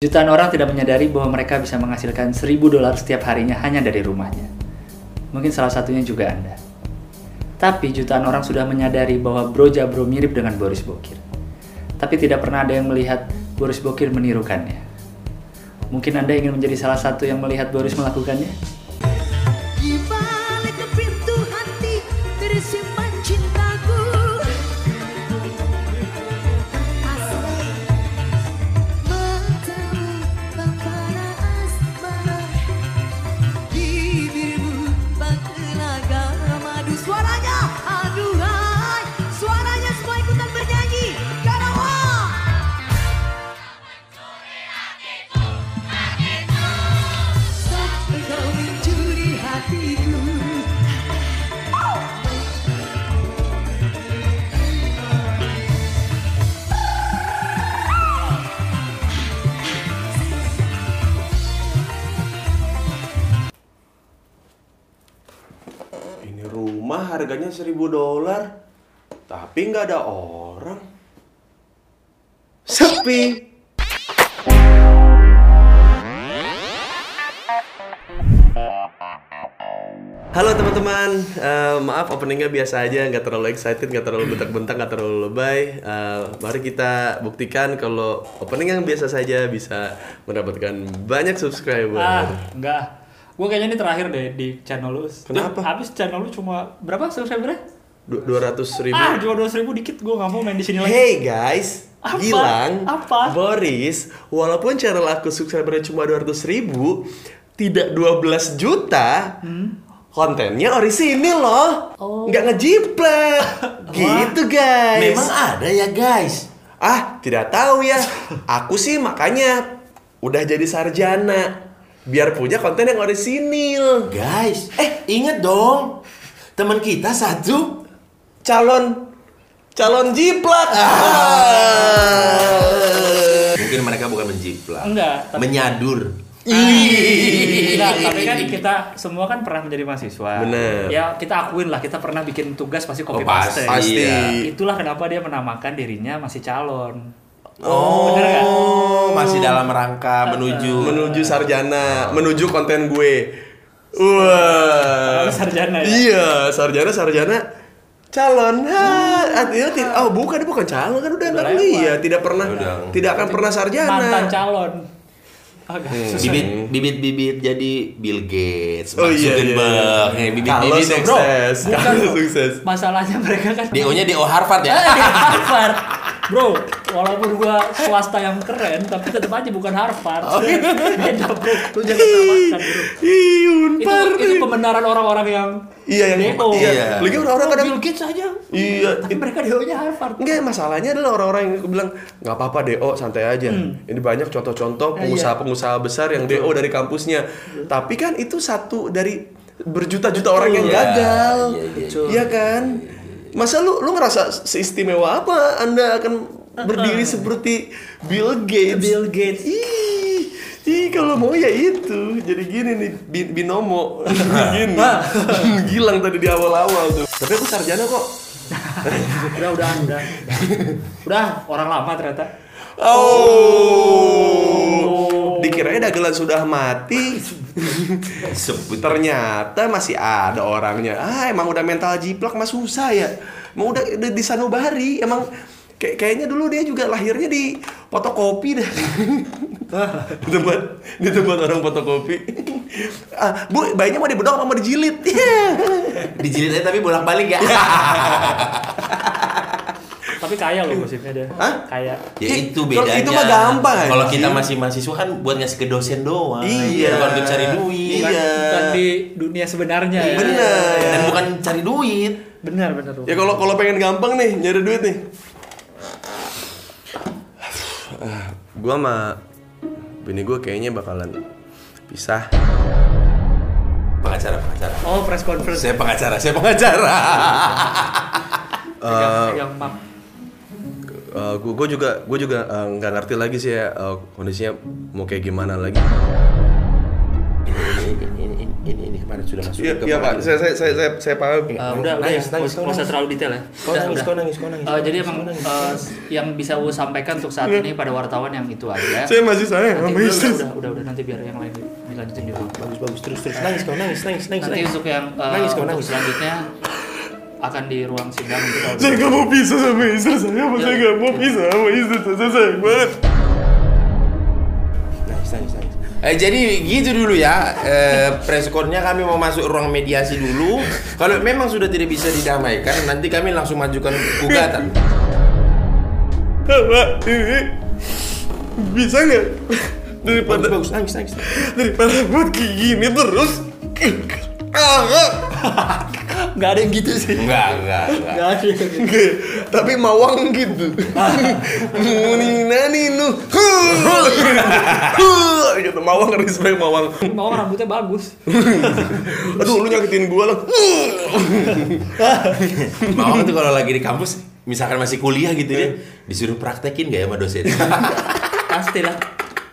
Jutaan orang tidak menyadari bahwa mereka bisa menghasilkan 1000 dolar setiap harinya hanya dari rumahnya. Mungkin salah satunya juga Anda. Tapi jutaan orang sudah menyadari bahwa Bro Jabro mirip dengan Boris Bokir. Tapi tidak pernah ada yang melihat Boris Bokir menirukannya. Mungkin Anda ingin menjadi salah satu yang melihat Boris melakukannya? Harganya 1000 dolar, tapi nggak ada orang. Sepi. Halo teman-teman, Eh, maaf openingnya biasa aja, nggak terlalu excited, nggak terlalu bentak-bentak, nggak terlalu lebay. Eh, mari kita buktikan kalau opening yang biasa saja bisa mendapatkan banyak subscriber. Ah, enggak. Gue kayaknya ini terakhir deh di channel lu. Kenapa? Habis channel lu cuma berapa subscribernya? Dua ratus ribu. Ah, cuma 200 ribu dikit. Gue nggak mau main di sini lagi. Hey guys, Apa? Gilang, Apa? Boris, walaupun channel aku subscribernya cuma 200 ribu, tidak 12 juta, kontennya orisinil loh, Oh. nggak ngejiplek, gitu guys. Memang ada ya guys. Ah, tidak tahu ya. Aku sih makanya udah jadi sarjana, biar punya konten yang orisinil. Guys, eh inget dong. Teman kita satu Calon, calon jiplak. Ah. Ah. Mungkin mereka bukan menjiplak. Enggak, tapi- Menyadur. Enggak, tapi kan kita semua kan pernah menjadi mahasiswa. Bener. Ya kita akuin lah, kita pernah bikin tugas pasti copy Oh, pasti. paste. Pasti. Iya. Itulah kenapa dia menamakan dirinya masih calon. Oh, Bener nggak? Masih dalam rangka menuju menuju sarjana, menuju konten gue. Wah. Kalau sarjana ya? Iya, sarjana sarjana calon. Ha, artinya ti- oh bukan bukan calon kan udah nggak kuliah, lewat. tidak pernah Udah. tidak akan pernah sarjana. Mantan calon. Agak susah. bibit bibit bibit jadi Bill Gates, Oh, Mark iya, Zuckerberg, iya. Eh, bibit Kalau bibit dong, bro. sukses, Bukan, sukses. Masalahnya mereka kan DO-nya DO Harvard ya. Harvard. Bro, walaupun gua swasta yang keren, tapi tetap aja bukan Harvard. Oh, iya. Beda, bro. Lu jangan samakan, bro. Ih, Itu, unpar. itu pembenaran orang-orang yang Iya yang DO. Iya. Lagi orang-orang Oh, kadang Bill Gates aja. Iya, Tapi mereka DO-nya Harvard. Enggak, masalahnya adalah orang-orang yang bilang nggak apa-apa DO santai aja. Ini banyak contoh-contoh Hmm. Iya. pengusaha-pengusaha besar yang DO dari kampusnya. Tapi kan itu satu dari berjuta-juta orang yang Iya, gagal. iya, iya, iya. Iya kan? Masa lu lu ngerasa seistimewa apa Anda akan berdiri seperti Bill Gates? Bill Gates. Ih, ih kalau mau ya itu. Jadi gini nih bin- binomo. gini. Gilang tadi di awal-awal tuh. Tapi aku sarjana kok. Udah, udah, udah. Udah, orang lama ternyata. Oh. Dikirain dagelan sudah mati. Sebut Ternyata masih ada orangnya. Ah, emang udah mental jiplak mah susah ya. Emang udah, udah di sanubari. Emang kayak kayaknya dulu dia juga lahirnya di fotokopi deh. di tempat di tempat orang fotokopi. ah, Bu, bayinya mau dibedok apa mau dijilid? dijilid aja tapi bolak-balik ya. Tapi kaya loh gosipnya dia. Hah? Kaya. Ya itu kalau bedanya. itu mah gampang, Kalau kita masih mahasiswa kan buat ngasih ke dosen doang. Iya. Bukan untuk cari duit. Bukan, Iya. bukan di dunia sebenarnya ya. Bener. Dan bukan cari duit. Benar, benar. Ya kalau kalau pengen gampang nih nyari duit nih. Gua sama bini gua kayaknya bakalan pisah. Pengacara, pengacara. Oh, press conference. Saya pengacara, saya pengacara. Pegang, pegang map. Uh, gue juga gue juga uh, nggak ngerti lagi sih ya uh, kondisinya mau kayak gimana lagi. ini, ini, ini ini ini, ini, ini kemarin sudah masuk Iya, ke iya Pak. Saya saya saya saya, saya paham. Eh, udah, udah Nangis, ya, nangis, nggak usah terlalu detail ya. Kau Udah, nangis, udah. kau nangis, kau nangis. Eh, jadi emang eh, yang bisa gue sampaikan untuk saat ini pada wartawan yang itu aja. Saya masih sayang Nanti sama udah, istri. udah, udah, udah, nanti biar yang lain dilanjutin dulu. Bagus bagus terus terus nangis kau nangis nangis nangis. Nanti nangis. untuk yang eh, Nangis, kau nangis. selanjutnya akan di ruang sidang untuk Saya nggak mau pisah sama istri saya, apa saya nggak mau pisah sama istri saya, saya sayang banget. Nangis. Eh, jadi gitu dulu ya. Eh, preskornya kami mau masuk ruang mediasi dulu. Kalau memang sudah tidak bisa didamaikan nanti kami langsung majukan gugatan. Pak, ini? Bisa nggak? Daripada bagus, bagus nangis nangis. Daripada buat kayak gini terus. Ah, Nggak ada yang gitu sih. enggak enggak enggak Nggak ada yang gitu. Nggak, tapi mawang gitu. Muni nani nu gitu. Mawang respect mawang. Mau rambutnya bagus. aduh lu nyakitin gua lah. Mawang tuh kalau lagi di kampus misalkan masih kuliah gitu ya disuruh praktekin gak ya sama dosen? Pasti lah.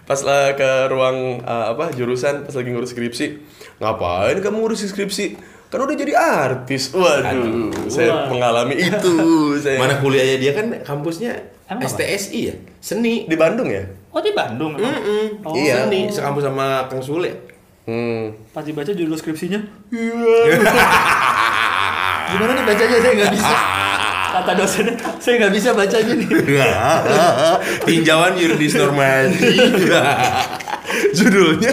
pas lah ke ruang uh, apa jurusan pas lagi ngurus skripsi ngapain kamu ngurus skripsi kan udah jadi artis waduh saya Wah. mengalami itu saya mana kuliahnya dia kan kampusnya Emang apa? STSI ya seni di Bandung ya Oh di Bandung emang? Mm-mm. Oh, Iya. seni sekampus sama Kang Sule hmm. Pas dibaca judul skripsinya. Gimana nih bacanya saya nggak bisa. Kata dosennya, saya nggak bisa bacanya nih. tinjauan yuridis normasi judulnya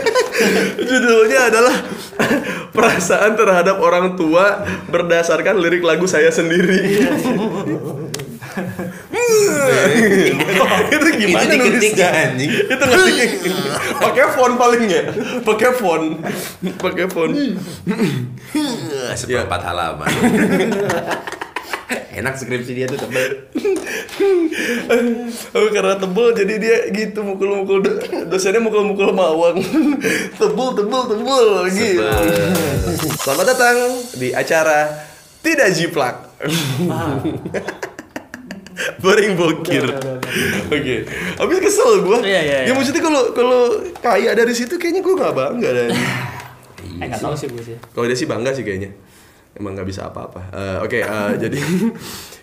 judulnya adalah perasaan terhadap orang tua berdasarkan lirik lagu saya sendiri. Itu gimana Itu nulisnya? anjing. itu ngetik pakai font paling ya? Pakai font. Pakai font. Seperempat halaman enak skripsi dia tuh tebel Oh, karena tebel jadi dia gitu mukul-mukul do- dosennya mukul-mukul mawang tebel tebel tebel gitu selamat datang di acara tidak jiplak Boring bokir. Oke. Habis kesel gua. Iya, iya, Ya iya. maksudnya kalau kalau kaya dari situ kayaknya gua nggak bangga dan. Eh nggak tahu sih gue sih. Kalau dia sih bangga sih kayaknya. Emang nggak bisa apa-apa. Eh, Oke, eh, jadi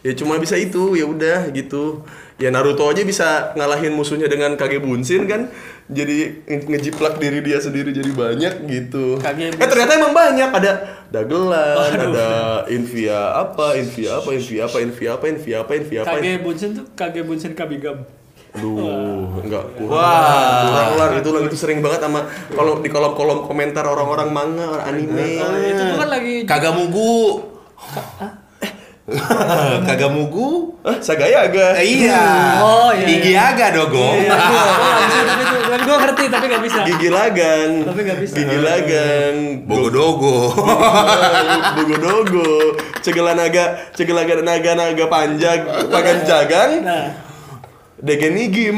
ya cuma bisa itu, ya udah gitu. Ya Naruto aja bisa ngalahin musuhnya dengan Kage Bunshin kan. Jadi nge- ngejiplak diri dia sendiri jadi banyak gitu. Kage Eh ternyata emang banyak ada dagelan, ada Invia apa, Invia apa, Invia apa, Invia apa, Invia apa, Invia apa. Kage Bunsen tuh Kage Bunsen Kabigam. Aduh, enggak kurang. Wah. Kurang lah itu lah itu sering banget sama kalau di kolom-kolom komentar orang-orang manga, orang anime. Oh, itu bukan lagi kagak mugu kagak mugu Hah, Sagaya agak. Eh, iya Oh, iya, gigi iya. aga dogong Iya, gue nggak bisa tapi gue ngerti tapi nggak bisa. Gigi lagang. Tapi nggak bisa. Gigi lagang. bogo-dogo Dogo dogo. Cegelan naga, cegelan naga naga panjang, pagan jagang. Nah, Degen igim.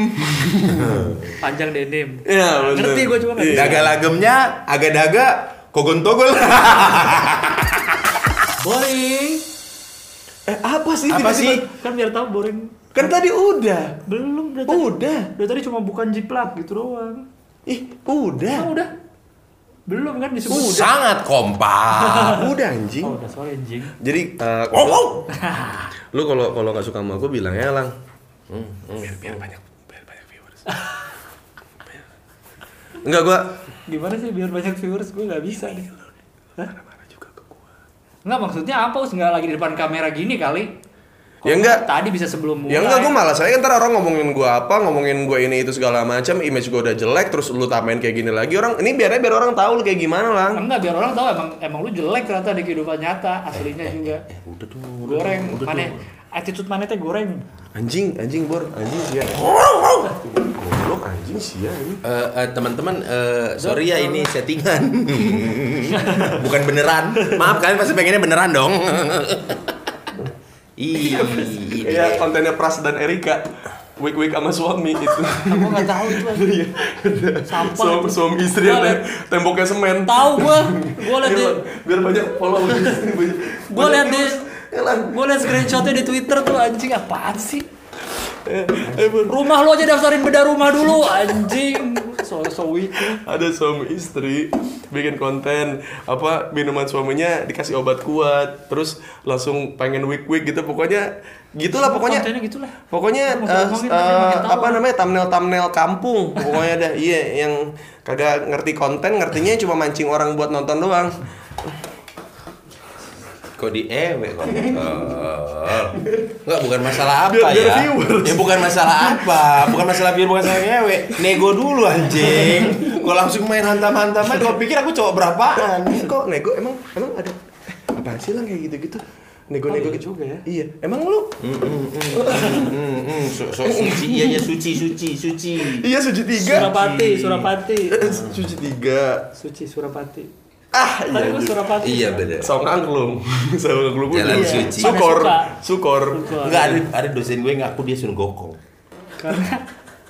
panjang denim. Iya, bener. Ngerti gue cuma nggak Iya. bisa. daga lagemnya agak daga kogon togol Boring. Eh apa sih? Apa tiba-tiba? sih? Kan biar tahu boring. Kan tadi udah. Belum dari tadi. Udah. Tadi cuma bukan jiplak gitu doang. Ih, udah. Ah, udah. Belum kan disebut. sangat kompak Udah anjing. Oh, udah sorry anjing. Jadi eh, oh, oh. lu kalau kalau nggak suka sama gue bilang ya lang biar biar banyak biar banyak viewers enggak gue Gimana sih biar banyak viewers gue nggak bisa nih. Hah? marah juga ke gue Nggak maksudnya apa? Us nggak lagi di depan kamera gini kali? Kok Ya enggak. Tadi bisa sebelum mulai. ya enggak gue malah saya kan ntar orang ngomongin gue apa ngomongin gue ini itu segala macam image gue udah jelek terus lu tambahin kayak gini lagi orang ini biarnya biar orang tahu lu kayak gimana lang Enggak, biar orang tahu emang emang lu jelek ternyata di kehidupan nyata, aslinya juga. eh udah tuh Goreng, mana? Attitude mana teh goreng. anjing anjing bor anjing sia goblok anjing sia ini Eh, eh, teman-teman eh, sorry ya ini settingan bukan beneran maaf kalian pasti pengennya beneran dong Ih, ya kontennya Pras dan Erika week week sama suami itu Aku nggak tahu itu. Iya. Sampah. suami, itu. suami istri yang tem- temboknya semen Tahu gua. Gua liat di biar, banyak followers Gua liat di Gua liat screenshotnya di Twitter tuh anjing apaan sih? Eh, eh. Rumah lu aja daftarin beda rumah dulu anjing. So so weak ada suami istri bikin konten apa minuman suaminya dikasih obat kuat terus langsung pengen week week gitu pokoknya gitulah pokoknya kontennya gitulah pokoknya makin tahu. apa namanya thumbnail thumbnail kampung pokoknya ada iya yang kagak ngerti konten ngertinya cuma mancing orang buat nonton doang Kok di ewe kok? Enggak bukan masalah apa Biar- biar ya. viewers. Ya bukan masalah apa, bukan masalah viewer, bukan masalah ewe. Nego dulu anjing. Kok langsung main hantam-hantam aja, kau pikir aku cowok berapaan? Kok nego emang emang ada eh, apaan sih lang kayak gitu gitu nego-nego Oh, iya juga ya. iya emang lu hmm, so, so suci, iya ya suci, suci, suci. iya suci tiga Surapati Surapati suci tiga Suci Surapati ah tadi iya gua juga. Surapati Iya bener. Song Angklung, Song Angklung gua Jalan suci. Sukor, Sukor. Enggak ada ada dosen gue ngaku dia Sun Gokong. karena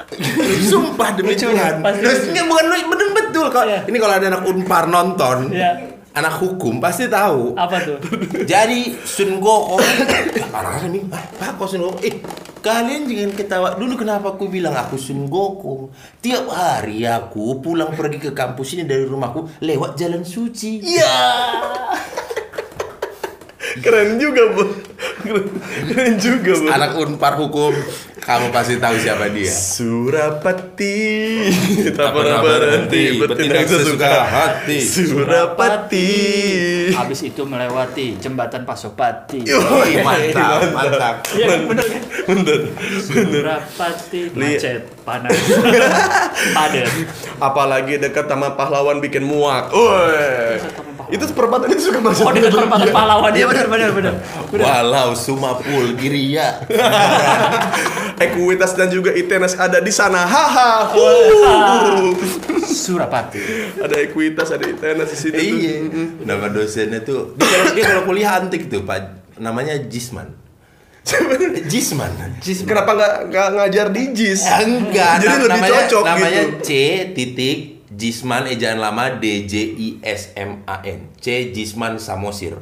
Sumpah demi Tuhan. Dosennya bukan lu- bener betul kok. Iya. Ini kalau ada anak Unpar nonton, Iya. Anak hukum pasti tahu. apa tuh? Jadi Sun Gokong Orang-orang nih. Ah, Pak kok Sun Gokong Eh kalian jangan ketawa. Dulu kenapa aku bilang aku Sun Gokong Tiap hari aku pulang pergi ke kampus ini dari rumahku Lewat jalan suci. Iya Keren juga, Bu. Keren, keren juga, Bu. Anak unpar hukum Kamu pasti tahu siapa dia Surapati tak pernah berhenti bertindak sesuka hati. Surapati habis itu melewati jembatan Pasopati Wih, Mantap, mantap iya bener kan Bener, bener. Surapati macet panas padat Apalagi dekat sama pahlawan bikin muak. Woi. Itu perempatan itu suka masuk. oh dekat perempatan pahlawan iya benar benar benar Walau Sumapul Giria Ekuitas dan juga ITNS ada di sana. Haha. Surapati ada ekuitas, ada ITNS di situ. tuh. Iya Nama dosennya tuh Dia kalau, dia kalau kuliah antik tuh Pak Namanya Jisman Jisman Kenapa nggak ngajar di JIS? Enggak, Jadi lebih namanya, cocok namanya gitu. C titik Jisman ejaan lama D J I S M A N. C Jisman Samosir.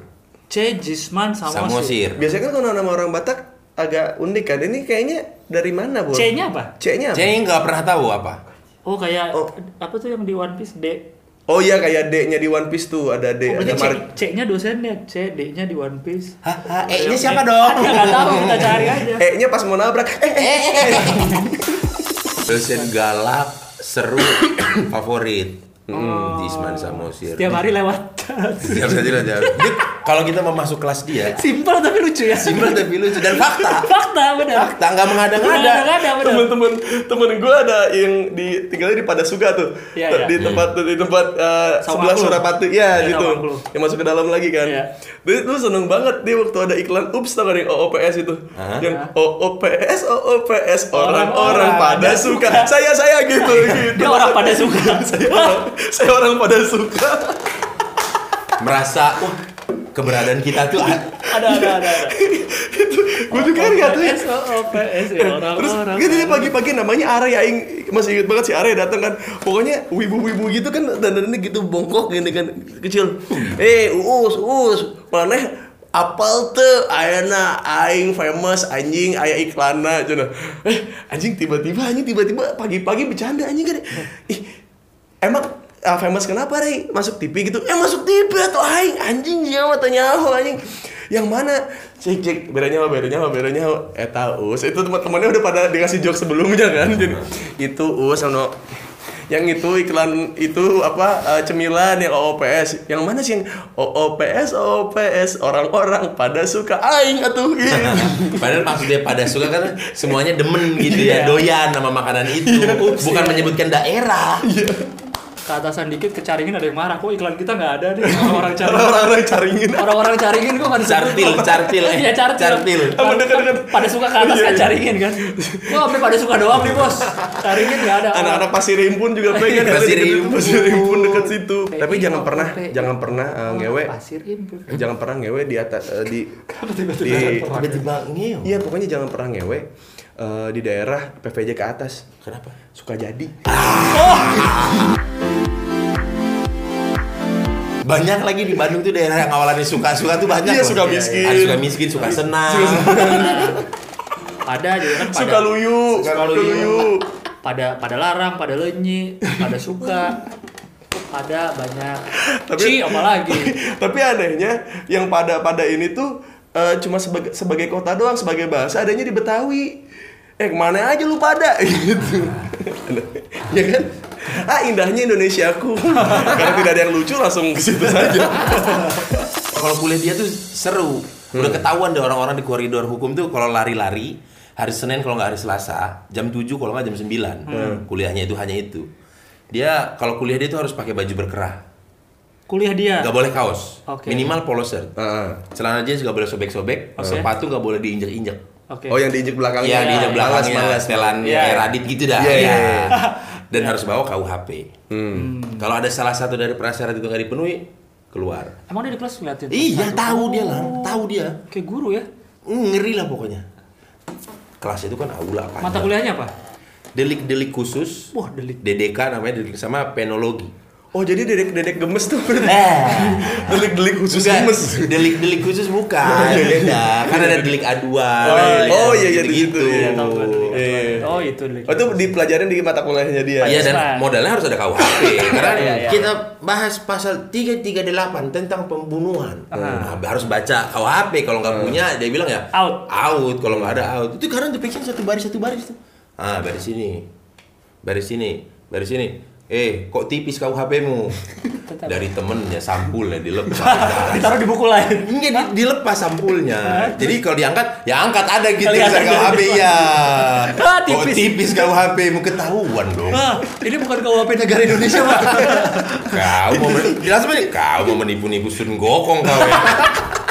C Jisman Samosir Samosir. Biasanya kan kalau nama orang Batak agak unik kan. Ini kayaknya dari mana, Bu? C-nya apa? C-nya apa? C nggak pernah tahu apa. oh kayak Oh. apa tuh yang di One Piece D Oh iya kayak D-nya di One Piece tuh ada D, Oh, ada berarti C, Mar C-nya dosennya, C, D-nya di One Piece. Haha, E-nya siapa dong? Ya nggak tahu, kita cari aja. E-nya pas mau nabrak. Eh, eh, eh. Dosen galak, seru, favorit. Hmm, Jisman Samosir. Setiap hari lewat. Setiap hari lewat. Kalau kita mau masuk kelas dia, Simpel tapi lucu ya. simpel tapi lucu dan fakta. Fakta benar. Fakta nggak mengada-ngada. Temen-temen temen gue ada yang di tinggalnya di Padasuga tuh. Iya, iya. Di tempat di tempat eh, sebelah. Surapati. Ya, Iya, gitu. Sawanglu. Yang masuk ke dalam lagi kan. Iya. Dia tuh seneng banget dia waktu ada iklan Ups tau gak yang OOPS itu. Hah? Yang OOPS OOPS orang-orang Orang-orang pada pada suka. Saya saya gitu gitu. Dia orang pada suka. saya orang, saya orang pada suka. Merasa wah keberadaan kita tuh ada ada ada. ada. Gue juga kan nggak tahu ya. Terus gitu pagi-pagi namanya Are ya Aing masih inget banget si Are datang kan. Pokoknya wibu-wibu gitu kan dan gitu bongkok gini kan kecil. Eh, uus, uus, mana apal tuh ayana aing famous anjing aya iklanna cenah. Eh, anjing tiba-tiba anjing tiba-tiba pagi-pagi bercanda anjing kan. Ih, emang ah, famous kenapa Rey? Masuk TV gitu. Eh masuk TV atau aing anjing siapa tanya anjing. Yang mana? Cek cek bedanya apa bedanya apa bedanya? Eh tahu us itu teman-temannya udah pada dikasih joke sebelumnya kan. Jadi itu us sama yang itu iklan itu apa eh, cemilan yang OOPS yang mana sih yang OOPS OOPS orang-orang pada suka aing atuh gitu. Padahal maksudnya pada suka kan semuanya demen gitu Iya. ya, doyan sama makanan itu, bukan menyebutkan daerah. Ke atasan dikit kecaringin ada yang marah. Kok iklan kita nggak ada nih orang-orang caringin. orang-orang caringin Orang-orang caringin kok? Cartil, cartil, eh, Iya cartil. cartil. Apa dekat-dekat? Pada suka ke atas kan caringin kan. Kok sampai pada suka doang nih bos. Caringin nggak ada. anak-anak pasir impun juga pengen Pasir Deket- Impun. pasir impun dekat situ PI, tapi jangan oh, pernah jangan pernah eh, ngewe Pasir impun. jangan pernah ngewe di atas eh, di di Tiba-tiba ngeo. iya pokoknya jangan pernah ngewe eh, di daerah PVJ ke atas Kenapa? suka jadi Banyak lagi di Bandung tuh daerah yang awalannya suka-suka tuh banyak. Iya, loh. suka miskin. Ada suka miskin, suka senang. Ada juga kan pada. suka luyu Suka suka luyu. luyu pada pada larang, pada lenyi, pada suka, pada banyak. Tapi- Ci, apalagi. Tapi anehnya yang pada pada ini tuh eh, cuma sebagai sebagai kota doang, sebagai bahasa adanya di Betawi. Eh ke mana aja lu pada gitu. ya kan? Ah indahnya Indonesiaku. Karena tidak ada yang lucu langsung ke situ saja. Kalau kuliah dia tuh seru. Udah ketahuan deh orang-orang di koridor hukum tuh kalau lari-lari hari Senin kalau nggak hari Selasa jam 7 kalau nggak jam 9 kuliahnya itu hanya itu. Dia kalau kuliah dia tuh harus pakai baju berkerah. Kuliah dia. Nggak boleh kaos. Oke. Minimal polo shirt. Ah. Celana jeans nggak boleh sobek-sobek. Oke. Sepatu nggak boleh diinjek-injek. Oke. Oh yang diinjek belakangnya. Iya, di iya. belakangnya Malas-malas. setelan Iya, kayak iya. Radit gitu dah. Iya, iya, Iya. iya. Dan harus bawa KUHP. Hmm. Kalau ada salah satu dari prasyarat itu nggak dipenuhi, keluar. Emang dia di kelas ngeliatin? Iya, tahu dia lah, tahu dia. Kayak guru ya. Hmm, Ngeri lah pokoknya. Kelas itu kan aula apa? Mata kuliahnya apa? Delik-delik khusus. Wah, delik. DDK namanya delik sama penologi. Oh jadi dedek dedek gemes tuh berarti. Eh, Delik delik khusus Enggak, gemes. delik-delik khusus bukan. Beda. Kan ada delik aduan. Oh, delik oh, iya, iya, gitu. di situ, iya, Tahu delik. Iya. Oh, itu delik. Oh itu dipelajarin di mata kuliahnya dia. Iya dan modalnya harus ada KUHP karena Iya, iya. kita bahas pasal 338 tentang pembunuhan. Aha. Nah, harus baca KUHP kalau nggak punya dia bilang ya Out. Out kalau nggak ada out. Itu karena dibikin satu baris satu baris tuh. Ah, baris ini. Baris ini, baris ini. Eh, kok tipis KUHP-mu? Tetap. Dari temennya sampulnya dilepas. Ditaruh di buku lain. Enggak, di- dilepas sampulnya. Jadi kalau diangkat, ya angkat ada gitu tulisan KUHP ya. Kok tipis. tipis KUHP mu ketahuan dong. Ah, ini bukan KUHP negara Indonesia, Pak. Kau mau jelas? Kau mau menipu-nipu Sun Gokong kau ya.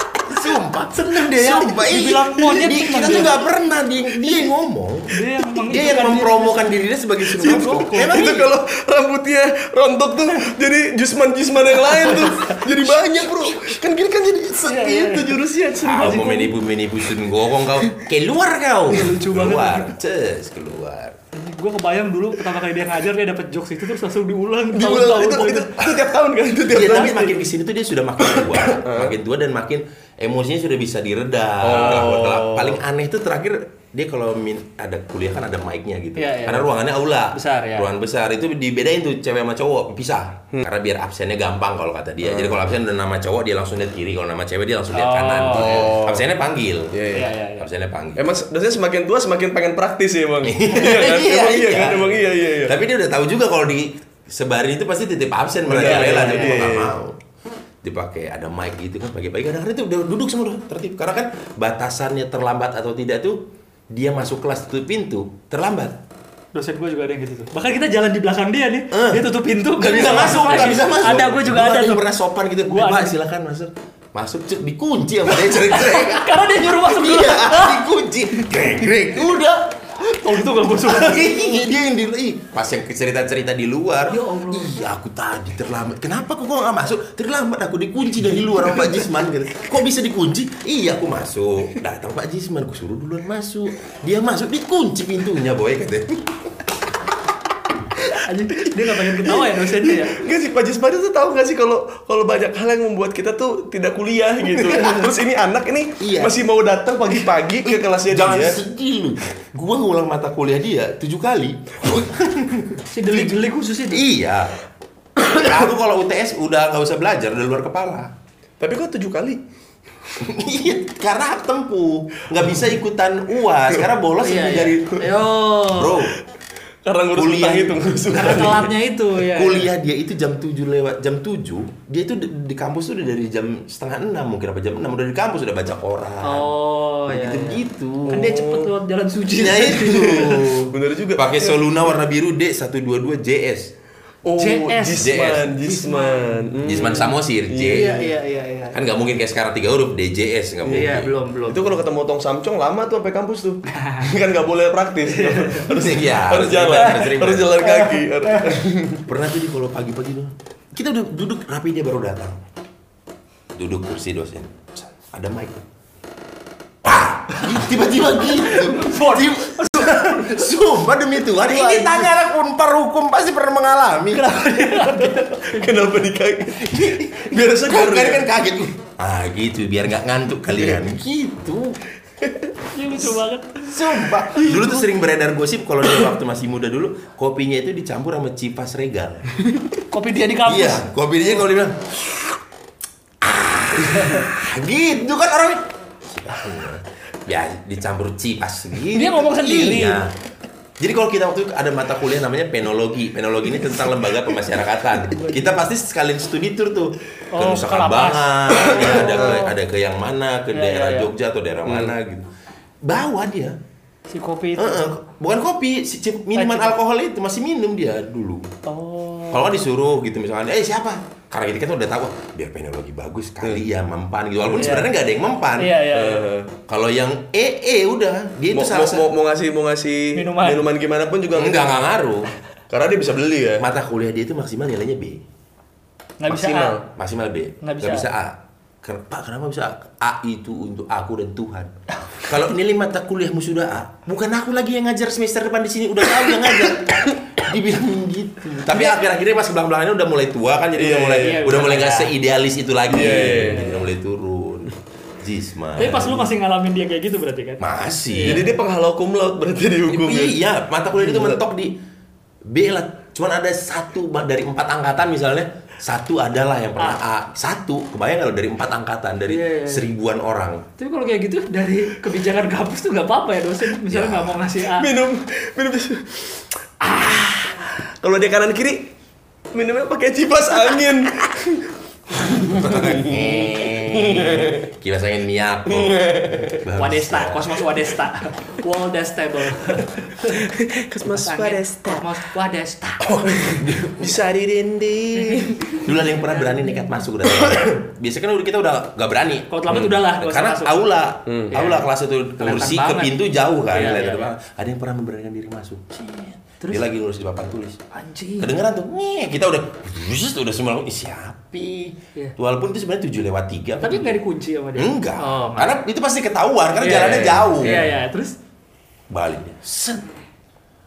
Sumpah. Seneng dia ya. Sumpah, iya. Dibilang monyet Di- Kita dia. tuh nggak pernah dia, dia yang ngomong. Dia yang Dia yang mempromokan dirinya sebagai Sun Gokong. Emang itu kalau rambutnya rontok tuh jadi jusman-jusman yang lain tuh jadi banyak bro kan gini kan jadi itu jurusnya Kau mau menipu-menipu Sun Gokong kau. Keluar kau. Lucu banget. Keluar. Ces, keluar. Gue kebayang dulu pertama kali dia ngajar dia dapet jokes itu terus langsung diulang diulang itu, tahun-tahun. itu, itu tiap tahun kan itu tiap Iya, tahun tapi makin ke sini tuh dia sudah makin tua, makin tua dan makin emosinya sudah bisa diredam. gelap-gelap. Paling aneh tuh terakhir dia kalau min- ada kuliah kan ada mic-nya gitu. Iya, iya. Karena ruangannya aula. Besar, ya. Ruangan besar itu dibedain tuh cewek sama cowok pisah. Karena biar absennya gampang kalau kata dia. Jadi kalau absen udah nama cowok dia langsung lihat kiri, kalau nama cewek dia langsung lihat Oh. kanan. Absennya panggil. Iya, iya. Iya, iya. Absennya panggil. emang dosennya semakin tua semakin pengen praktis ya emang iya kan Iya, emang iya iya. kan emang iya iya iya Tapi dia udah tahu juga kalau di sebarin itu pasti titip absen mereka rela iya, jadi iya, mau nggak iya. mau dipakai ada mic gitu kan pagi-pagi kadang-kadang itu udah duduk semua udah tertib karena kan batasannya terlambat atau tidak tuh dia masuk kelas tutup pintu terlambat. Dosen gue juga ada yang gitu tuh. Bahkan kita jalan di belakang dia nih, Eh. dia tutup pintu, nggak bisa masuk nggak bisa masuk. Ada, gue juga ada yang tuh. pernah sopan gitu. Gua pak ada. silakan masuk. Masuk cek dikunci sama dia cerik-cerik Karena dia nyuruh masuk dulu. iya dikunci. Grek grek udah Oh gitu gak gue suka. Dia yang di ih, pas yang cerita-cerita di luar. Ya Allah. Iya, aku tadi terlambat. Kenapa kok gua nggak masuk? Terlambat aku dikunci dari luar sama Pak Jisman gitu. Kok bisa dikunci? Iya, aku masuk. Datang Pak Jisman, aku suruh duluan masuk. Dia masuk dikunci pintunya, boy katanya. Anjing, dia gak pengen ketawa ya dosennya ya. Enggak sih Pak Jismadi tuh tahu nggak sih kalau kalau banyak hal yang membuat kita tuh tidak kuliah gitu. Terus ini anak ini Iya. masih mau datang pagi-pagi ke kelasnya Jangan dia. sedih lu. Gua ngulang mata kuliah dia tujuh kali. Si delik-delik khususnya. iya. Aku kalau UTS udah nggak usah belajar, udah luar kepala. Tapi kok tujuh kali? Iya, karena tempuh. Nggak bisa ikutan UAS, karena bolos Iya, lebih iya. dari Yo. Bro, Karena ngurus Kuliah. itu ngurus. Karena telatnya itu ya. kuliah dia itu jam 7 lewat jam 7 dia itu di, di kampus tuh udah dari jam setengah enam mungkin apa jam 6 udah di kampus udah baca koran Oh, iya. gitu iya. gitu Kan dia cepet lewat jalan suci. nah itu Bener juga. pakai soluna warna biru D122 JS Oh, JS. Jisman, Jisman. Hmm. Jisman Samosir J Iya, iya, iya, iya. kan nggak mungkin kayak sekarang tiga huruf DJS nggak mungkin Iya, belum, belum. Itu kalau ketemu Tong Samcong lama tuh sampai kampus tuh. kan nggak boleh praktis. harus Iya, harus harus jalan, harus harus jalan kaki. Pernah tuh di kalau pagi-pagi tuh kita udah duduk rapi dia baru datang duduk kursi dosen ada mic tiba-tiba gitu Tiba- Sumpah demi Tuhan ini tanya anak unpar hukum pasti pernah mengalami Kenapa dikaget? Biar segar. kan kan kaget ah gitu biar nggak ngantuk kalian gitu Ini lucu banget. Sumpah. Dulu tuh sering beredar gosip kalau dia waktu masih muda dulu, kopinya itu dicampur sama cipas regal. Kopi dia di kampus. Iya, kopinya kalau dia bilang "Ah," gitu kan orang ya dicampur cipas gitu. Dia ngomong sendiri. Iya. Jadi kalau kita waktu itu ada mata kuliah namanya penologi. Penologi ini tentang lembaga pemasyarakatan. Kita pasti sekalian studi tour tuh ke Oh, Nusa. Kambangan, ya, ada ke ada ke yang mana, ke Iya, daerah iya, iya. Jogja atau daerah mana gitu. Bawa dia. Si kopi itu. Heeh, bukan kopi, si minuman alkohol itu masih minum dia dulu. Oh. Kalau disuruh gitu misalnya, eh siapa? Karena kita kan udah tahu, "Wah, biar penologi bagus kali ya mempan gitu. Walaupun Iya. sebenarnya nggak ada yang mempan. Iya, iya, iya. Eh, Kalau yang EE udah, dia itu mau, salah mau, mau, ngasih mau ngasih Minuman. gimana pun juga Enggak, nggak ngaruh. Karena dia bisa beli ya. Mata kuliah dia itu maksimal nilainya B. Nggak bisa maksimal. A. Maksimal B. Nggak bisa bisa A. Ken- Pak, kenapa bisa A? A itu untuk aku dan Tuhan. Kalau nilai mata kuliahmu sudah A, bukan aku lagi yang ngajar semester depan di sini, udah tahu yang ngajar. Dibilang gitu. Tapi akhir-akhirnya pas belakang-belakangnya udah mulai tua kan, jadi Iya, udah mulai iya, udah mulai nggak seidealis itu lagi. Iya, iya, iya. Udah mulai turun. Jisman. Tapi pas lu masih ngalamin dia kayak gitu berarti kan? masih. Jadi dia penghalau cum laude berarti dihukum ya. Iya, mata kuliah itu mentok di B lah. Cuman ada satu dari empat angkatan misalnya, satu adalah yang pernah A. Satu, kebayang kalau dari empat angkatan dari Iya, iya, iya. seribuan orang. Tapi kalau kayak gitu dari kebijakan kampus tuh nggak apa-apa ya dosen misalnya Ya. nggak mau ngasih A. Minum minum ah. Kalau dia kanan kiri minumnya pakai cipas angin. Kipas angin Miyako. Wadesta, Cosmos Wadesta, Waldestable. Kosmos Wadesta. Cosmos Wadesta. Bisa dirinding. Dulu ada yang pernah berani nekat masuk udah. Biasanya kan udah kita udah gak berani. Kalau terlambat udah lah, Karena masuk. aula, Hmm. aula Iya. kelas itu kursi ke pintu jauh kan, Iya, iya. Ada yang pernah memberanikan diri masuk. Terus? Dia lagi ngurus di papan tulis. Anjing. Kedengeran tuh, nih kita udah, Wush, udah semua ih siapi. Iya. Walaupun itu sebenarnya 7 lewat 3. Tapi nggak dikunci sama dia. Enggak. Oh, karena itu pasti ketahuan, karena Iya, jalannya iya. jauh. Iya iya. Terus Balik dia. Set.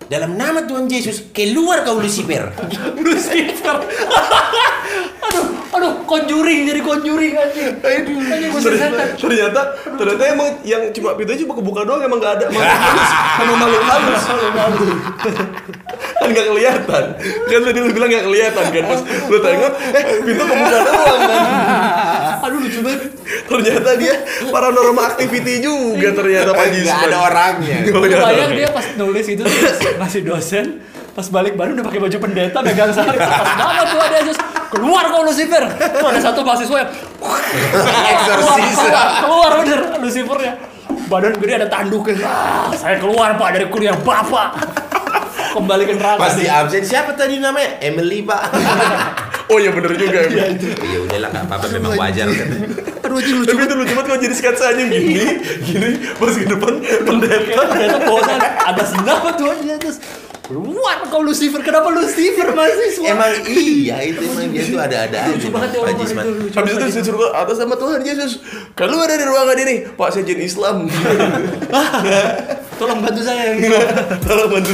Dalam nama Tuhan Yesus, keluar kau Lucifer. Lucifer. aduh, aduh, conjuring jadi conjuring gue ternyata, ternyata ternyata emang yang cuma pintunya cuma kebuka doang emang nggak ada. Makhluk halus. Sama makhluk halus kan nggak kelihatan. Kan tadi lu bilang nggak kelihatan kan? Pas lu tengok eh pintu kebuka doang kan? Aduh lucu banget. ternyata dia paranormal activity juga ternyata Pak Nggak Jisman ada orangnya. Bayang dia pas nulis itu ngasih dosen pas balik baru udah pakai baju pendeta megang salib pas banget tuh ada Yesus keluar kau Lucifer. Tuh ada satu mahasiswa yang Eksorsis. keluar, keluar bener Lucifernya. Badan gede ada tanduknya ah, saya keluar pak dari kuliah bapak. Kembali ke neraka. Pas di absen. Siapa tadi namanya? Emily Pak. oh iya bener juga ya Iya udahlah nggak apa-apa memang wajar kan. aduh anjing lucu. Tapi itu lucu banget kalau jadi sketsanya gini gini pas ke depan pendeta. Ternyata bosan ada senapa tuh dia terus keluar kau Lucifer kenapa Lucifer mahasiswa Emang iya itu emang dia tuh ada-ada aja. lucu banget ya Jisman. itu lucu Habis itu banget. disuruh ke atas sama Tuhan Yesus Keluar dari ruangan ini Pak saya jin Islam tolong bantu saya Tolong bantu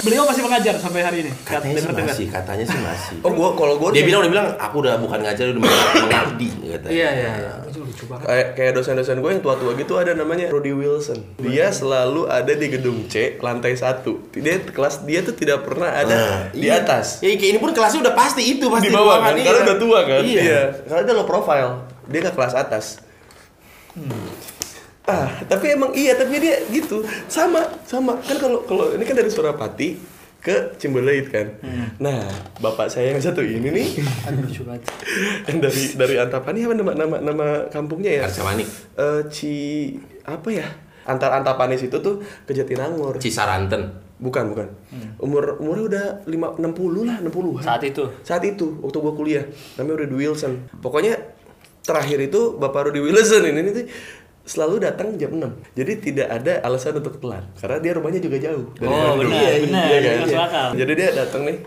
beliau masih mengajar sampai hari ini Katanya sih masih, katanya sih masih. Oh gua kalau gua Dia bilang udah bilang aku udah bukan ngajar udah mengabdi katanya. iya iya iya. itu lucu banget kayak kayak dosen-dosen gue yang tua-tua gitu ada namanya Rudy Wilson. Dia selalu ada di gedung C lantai satu. Dia kelas dia tuh tidak pernah ada Nah, di iya. atas. Ya kayak ini pun kelasnya udah pasti itu pasti di bawah kan? iya. karena udah tua kan? Iya. karena dia low profile dia nggak kelas atas. Ah tapi emang iya tapi dia gitu. Sama sama. Kan kalau kalau ini kan dari Surapati ke Cimbeleit kan? Nah bapak saya yang satu ini nih. Aduh dari dari Antapani apa nama nama nama kampungnya ya? Arcamanik. Eh, Ci apa ya antar Antapanis itu tuh ke Jatinangor. Cisaranten. bukan bukan. Umur umurnya udah lima enam puluh lah enam puluh saat itu? Saat itu waktu gua kuliah. Namanya Rudy Wilson. Pokoknya terakhir itu bapak Rudy Wilson ini, ini tuh selalu datang jam 6 jadi tidak ada alasan untuk telat. Karena dia rumahnya juga jauh dari Oh, benar, Iya, benar. iya kan? Masuk Iya. akal. jadi dia datang nih.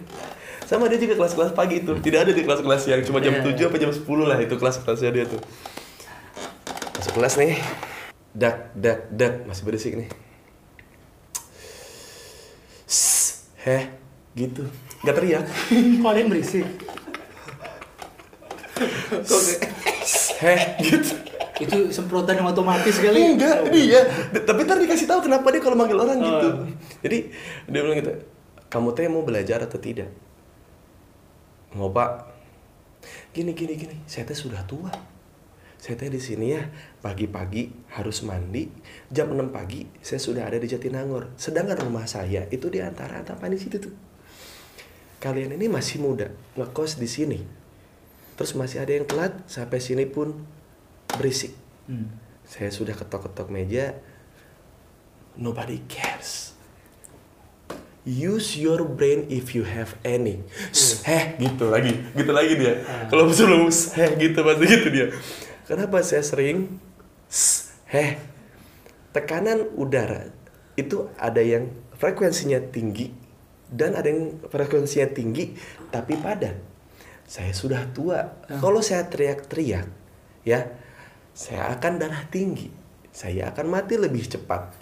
Sama dia juga kelas-kelas pagi itu. Tidak ada di kelas-kelas yang cuma jam Iya. 7 apa jam 10 lah itu kelas-kelasnya dia tuh. Masuk kelas nih dak dak dak masih berisik nih Sss, heh gitu nggak teriak kok ada yang berisik heh gitu Itu semprotan yang otomatis kali. Enggak, dia. Tapi ntar dikasih tahu kenapa dia kalau manggil orang gitu. Oh. Jadi dia bilang gitu, kamu teh mau belajar atau tidak? Mau pak? Gini gini gini, saya teh sudah tua. Saya teh di sini ya pagi-pagi harus mandi. Jam 6 pagi saya sudah ada di Jatinangor. Sedangkan rumah saya itu di antara Antapani situ tuh. Kalian ini masih muda, ngekos di sini. Terus masih ada yang telat sampai sini pun berisik. Hmm. Saya sudah ketok-ketok meja. Nobody cares. Use your brain if you have any. Shh, Heh, gitu lagi, gitu lagi dia. Kalau sebelum heh gitu pasti gitu dia. Kenapa saya sering heh? Tekanan udara itu ada yang frekuensinya tinggi dan ada yang frekuensinya tinggi tapi padat. Saya sudah tua. Kalau saya teriak-teriak, ya, saya akan darah tinggi. Saya akan mati lebih cepat.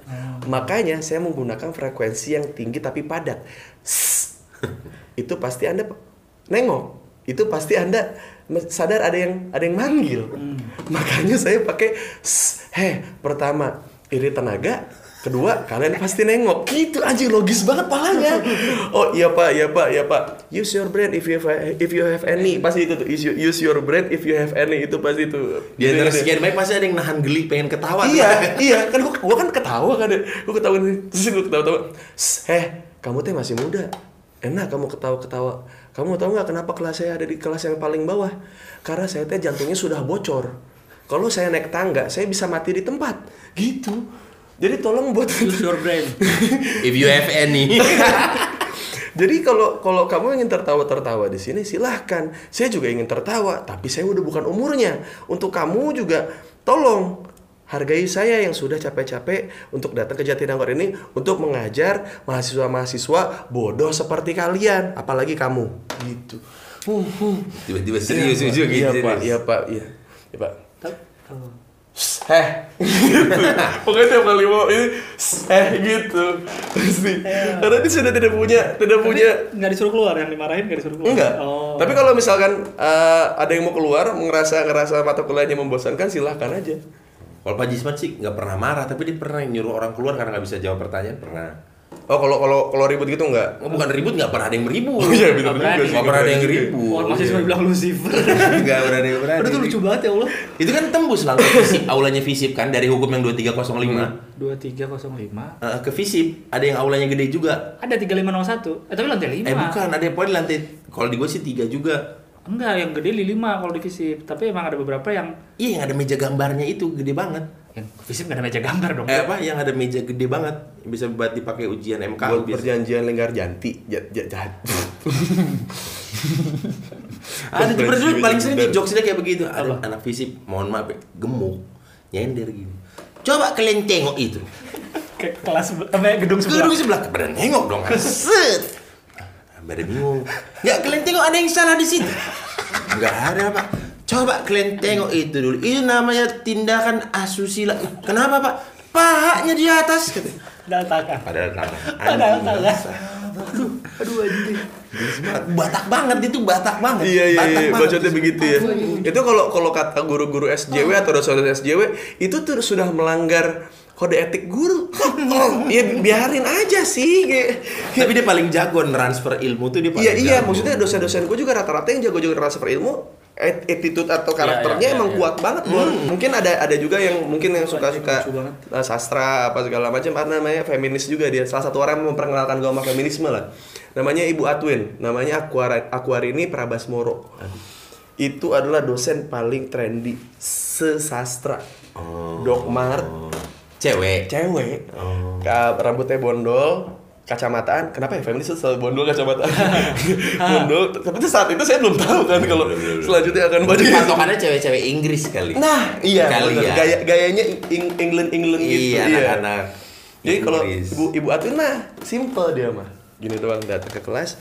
Makanya saya menggunakan frekuensi yang tinggi tapi padat. Itu pasti Anda nengok. Itu pasti Anda sadar ada yang ada yang manggil. Makanya saya pakai. Heh, pertama iri tenaga, kedua kalian pasti nengok. Gitu anjing logis banget palanya. Oh iya Pak, iya Pak, iya Pak. Use your brain if you have if you have any. Pasti itu tuh. Use, use your brain if you have any itu pasti itu. Di antara sekian banyak pasti ada yang nahan geli pengen ketawa. Iya, iya kan gua, gua kan ketawa kan ya. Gua ketawa terus gua ketawa-tawa. "Sss, Heh, kamu teh masih muda. Enak kamu ketawa-ketawa. Kamu tahu nggak kenapa kelas saya ada di kelas yang paling bawah? Karena saya teh jantungnya sudah bocor. Kalau saya naik tangga, saya bisa mati di tempat. Gitu. Jadi tolong buat Use your brain. If you have any. Jadi kalau kalau kamu ingin tertawa-tertawa di sini silahkan. Saya juga ingin tertawa, tapi saya udah bukan umurnya. Untuk kamu juga tolong hargai saya yang sudah capek-capek untuk datang ke Jatinangor ini untuk mengajar mahasiswa-mahasiswa bodoh seperti kalian, apalagi kamu. Gitu. Uh, uh. Tiba-tiba serius juga gitu. Iya, Pak. serius. Iya, Pak. Iya. Iya, Pak. Heh, gitu. Pokoknya tiap kali mau ini, eh gitu, pasti. Karena dia sudah tidak punya, tidak punya Nggak disuruh keluar, yang dimarahin nggak disuruh keluar. Enggak. Oh. Tapi kalau misalkan eh, ada yang mau keluar, ngerasa ngerasa mata kuliahnya membosankan, silahkan aja. Kalau Pak Jisman sih nggak pernah marah, tapi dia pernah nyuruh orang keluar karena nggak bisa jawab pertanyaan pernah. Oh kalau kalau kalau ribut gitu enggak? Oh, bukan ribut nggak pernah ada yang beribut. Oh iya benar Nggak juga sih. Nggak pernah ada yang ribut. Oh, masih cuma bilang Lucifer. Nggak pernah ada yang berani. Aduh, itu lucu banget ya Allah. Itu kan tembus langsung FISIP, aulanya FISIP kan dari hukum yang 2305 2305. Eh, ke FISIP ada yang aulanya gede juga. Ada 3501. Eh, tapi lantai 5. Eh bukan, ada yang poin lantai. Kalau di gue sih tiga juga. Enggak, yang gede di 5 kalau di visip. Tapi emang ada beberapa yang Iya yang ada meja gambarnya itu gede banget. yang visip nggak ada meja gambar dong. Eh apa? Yang ada meja gede banget bisa buat dipakai ujian MK. Buat bisa. perjanjian lenggar janti, ja, ja, ja- Ada dulu paling sering di jokesnya kayak begitu. Ada Apa? anak fisip, mohon maaf ya, gemuk, nyender gini. Coba kalian tengok itu. Ke kelas apa ya, gedung sebelah. Gedung sebelah pada nengok dong. Set. Pada bingung. Nggak kalian tengok ada yang salah di situ. Nggak ada pak. Coba kalian tengok itu dulu. Itu namanya tindakan asusila. Kenapa pak? Pahanya di atas. Kata. Padahal tangan. Padahal tangan. Padahal tangan. bangsa. Aduh anjing. Batak banget itu batak banget. Iya iya Batak iya, banget. bacotnya begitu ya. Itu kalau kalau kata guru-guru SJW atau dosen SJW itu tuh sudah melanggar kode etik guru. Oh, ya biarin aja sih. Kayak- Tapi dia paling jago transfer ilmu tuh dia paling Iya iya, jago. maksudnya dosen-dosen gue juga rata-rata yang jago-jago transfer ilmu at- attitude atau karakternya iya, iya, emang iya. kuat banget Bor. Mungkin ada ada juga yang mungkin yang suka-suka uh, sastra apa segala macam apa namanya feminis juga dia salah satu orang yang memperkenalkan gama feminisme lah. Namanya Ibu Atwin, namanya Aquar Aquarini Prabasmoro. Itu adalah dosen paling trendy sesastra. Oh. Dokmar, Cewek. cewek, Oh. Ka- rambutnya bondol, kacamataan. Kenapa ya itu selalu bondol kacamataan? bondol. Tapi itu saat itu saya belum tahu kan kalau selanjutnya akan banyak. Patokannya cewek-cewek Inggris kali. Nah, iya, Kali ya. Gaya gayanya Eng- England England gitu. Iya, anak-anak. Jadi kalau ibu ibu Atun nah simple dia mah. Gini doang datang ke kelas.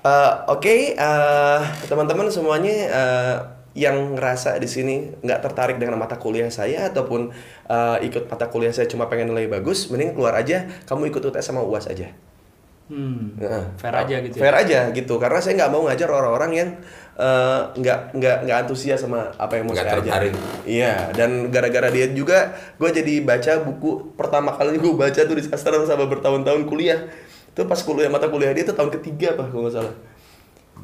Eh, Oke, eh, teman-teman semuanya eh, yang ngerasa di sini nggak tertarik dengan mata kuliah saya ataupun eh, ikut mata kuliah saya cuma pengen nilai bagus, mending keluar aja. Kamu ikut UTS sama UAS aja. Hmm. Heeh. Fair aja gitu ya? Fair aja gitu, karena saya nggak mau ngajar orang-orang yang eh, nggak nggak nggak antusias sama apa yang mau Nggak saya ajarin. tertarik. Iya, dan gara-gara dia juga, gue jadi baca buku pertama kali gue baca tuh di sastra sama bertahun-tahun kuliah. Itu pas kuliah mata kuliah dia tuh tahun ketiga apa kalau nggak salah.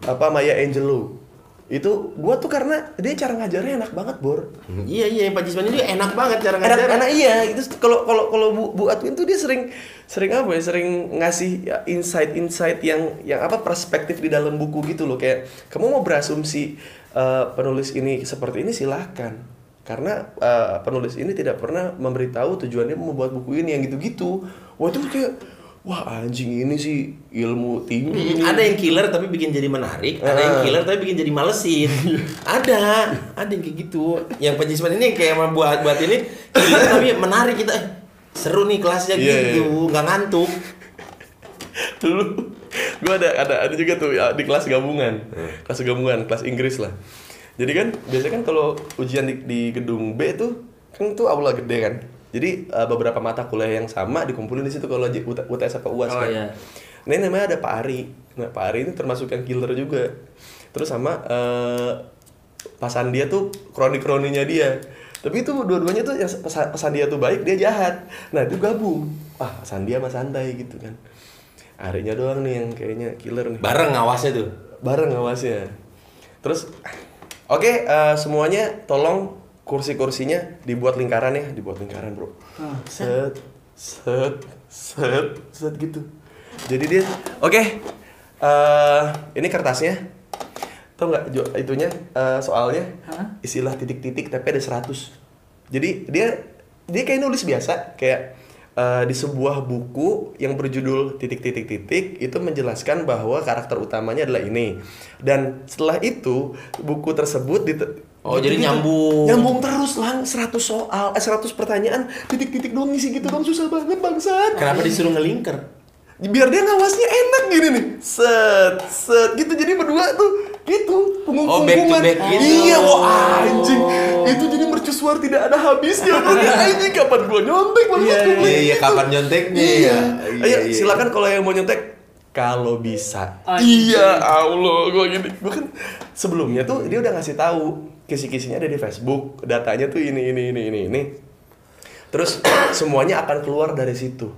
Apa Maya Angelou. Itu gua tuh karena dia cara ngajarnya enak banget, Bor. Iya iya Pak Jisman itu enak banget cara enak ngajar. enak iya itu kalau kalau kalau Bu, Bu Atwin tuh dia sering sering apa ya sering ngasih ya, insight-insight yang yang apa perspektif di dalam buku gitu loh kayak kamu mau berasumsi eh, penulis ini seperti ini silahkan karena eh, penulis ini tidak pernah memberitahu tujuannya membuat buku ini yang gitu-gitu wah itu kayak wah anjing ini sih ilmu tinggi. Hmm, ada yang killer tapi bikin jadi menarik, ada yang Ah. killer tapi bikin jadi malesin. ada, ada yang kayak gitu. Yang penjisman ini kayak buat buat ini killer tapi menarik kita. Eh, seru nih kelasnya Iya, gitu, nggak ngantuk. dulu gue ada ada ada juga tuh ya, di kelas gabungan kelas gabungan kelas Inggris lah jadi kan biasanya kan kalau ujian di, di gedung B tuh kan tuh aula gede kan jadi eh, beberapa mata kuliah yang sama dikumpulin di situ kalau UT, UTS apa UAS Oh, kan. iya. nah ini namanya ada Pak Ari. Nah Pak Ari ini termasuk yang killer juga. Terus sama eh, pasan dia tuh kroni-kroninya dia. Tapi itu dua-duanya tuh yang pesan, pesan dia tuh baik dia jahat. Nah itu gabung. Ah pesan dia sama santai gitu kan. Arinya doang nih yang kayaknya killer nih. Bareng ngawasnya tuh. bareng ngawasnya. Terus oke eh, semuanya tolong kursi-kursinya dibuat lingkaran ya dibuat lingkaran bro. Ah, set set set set gitu. Jadi dia oke eh, ini kertasnya. Tau nggak itunya eh, soalnya istilah titik-titik tapi ada 100 jadi dia dia kayak nulis biasa kayak eh, di sebuah buku yang berjudul titik-titik-titik itu menjelaskan bahwa karakter utamanya adalah ini. Dan setelah itu buku tersebut Oh, jadi nyambung. nyambung terus lang 100 soal eh, 100 pertanyaan titik-titik doang ngisi gitu dong susah banget bangsat Kenapa disuruh ngelingker? biar dia ngawasnya enak gini nih set set gitu jadi berdua tuh gitu punggung Oh, back to back gitu. iya wah anjing itu jadi mercusuar tidak ada habisnya anjing kapan gua nyontek Iya, gua. Iya iya kapan nyonteknya iya ya? ayo silakan kalau yang mau nyontek kalau bisa Anjing. iya Allah gua gini gua kan sebelumnya tuh dia udah ngasih tahu kisi-kisinya ada di Facebook datanya tuh ini ini ini ini ini. Terus semuanya akan keluar dari situ.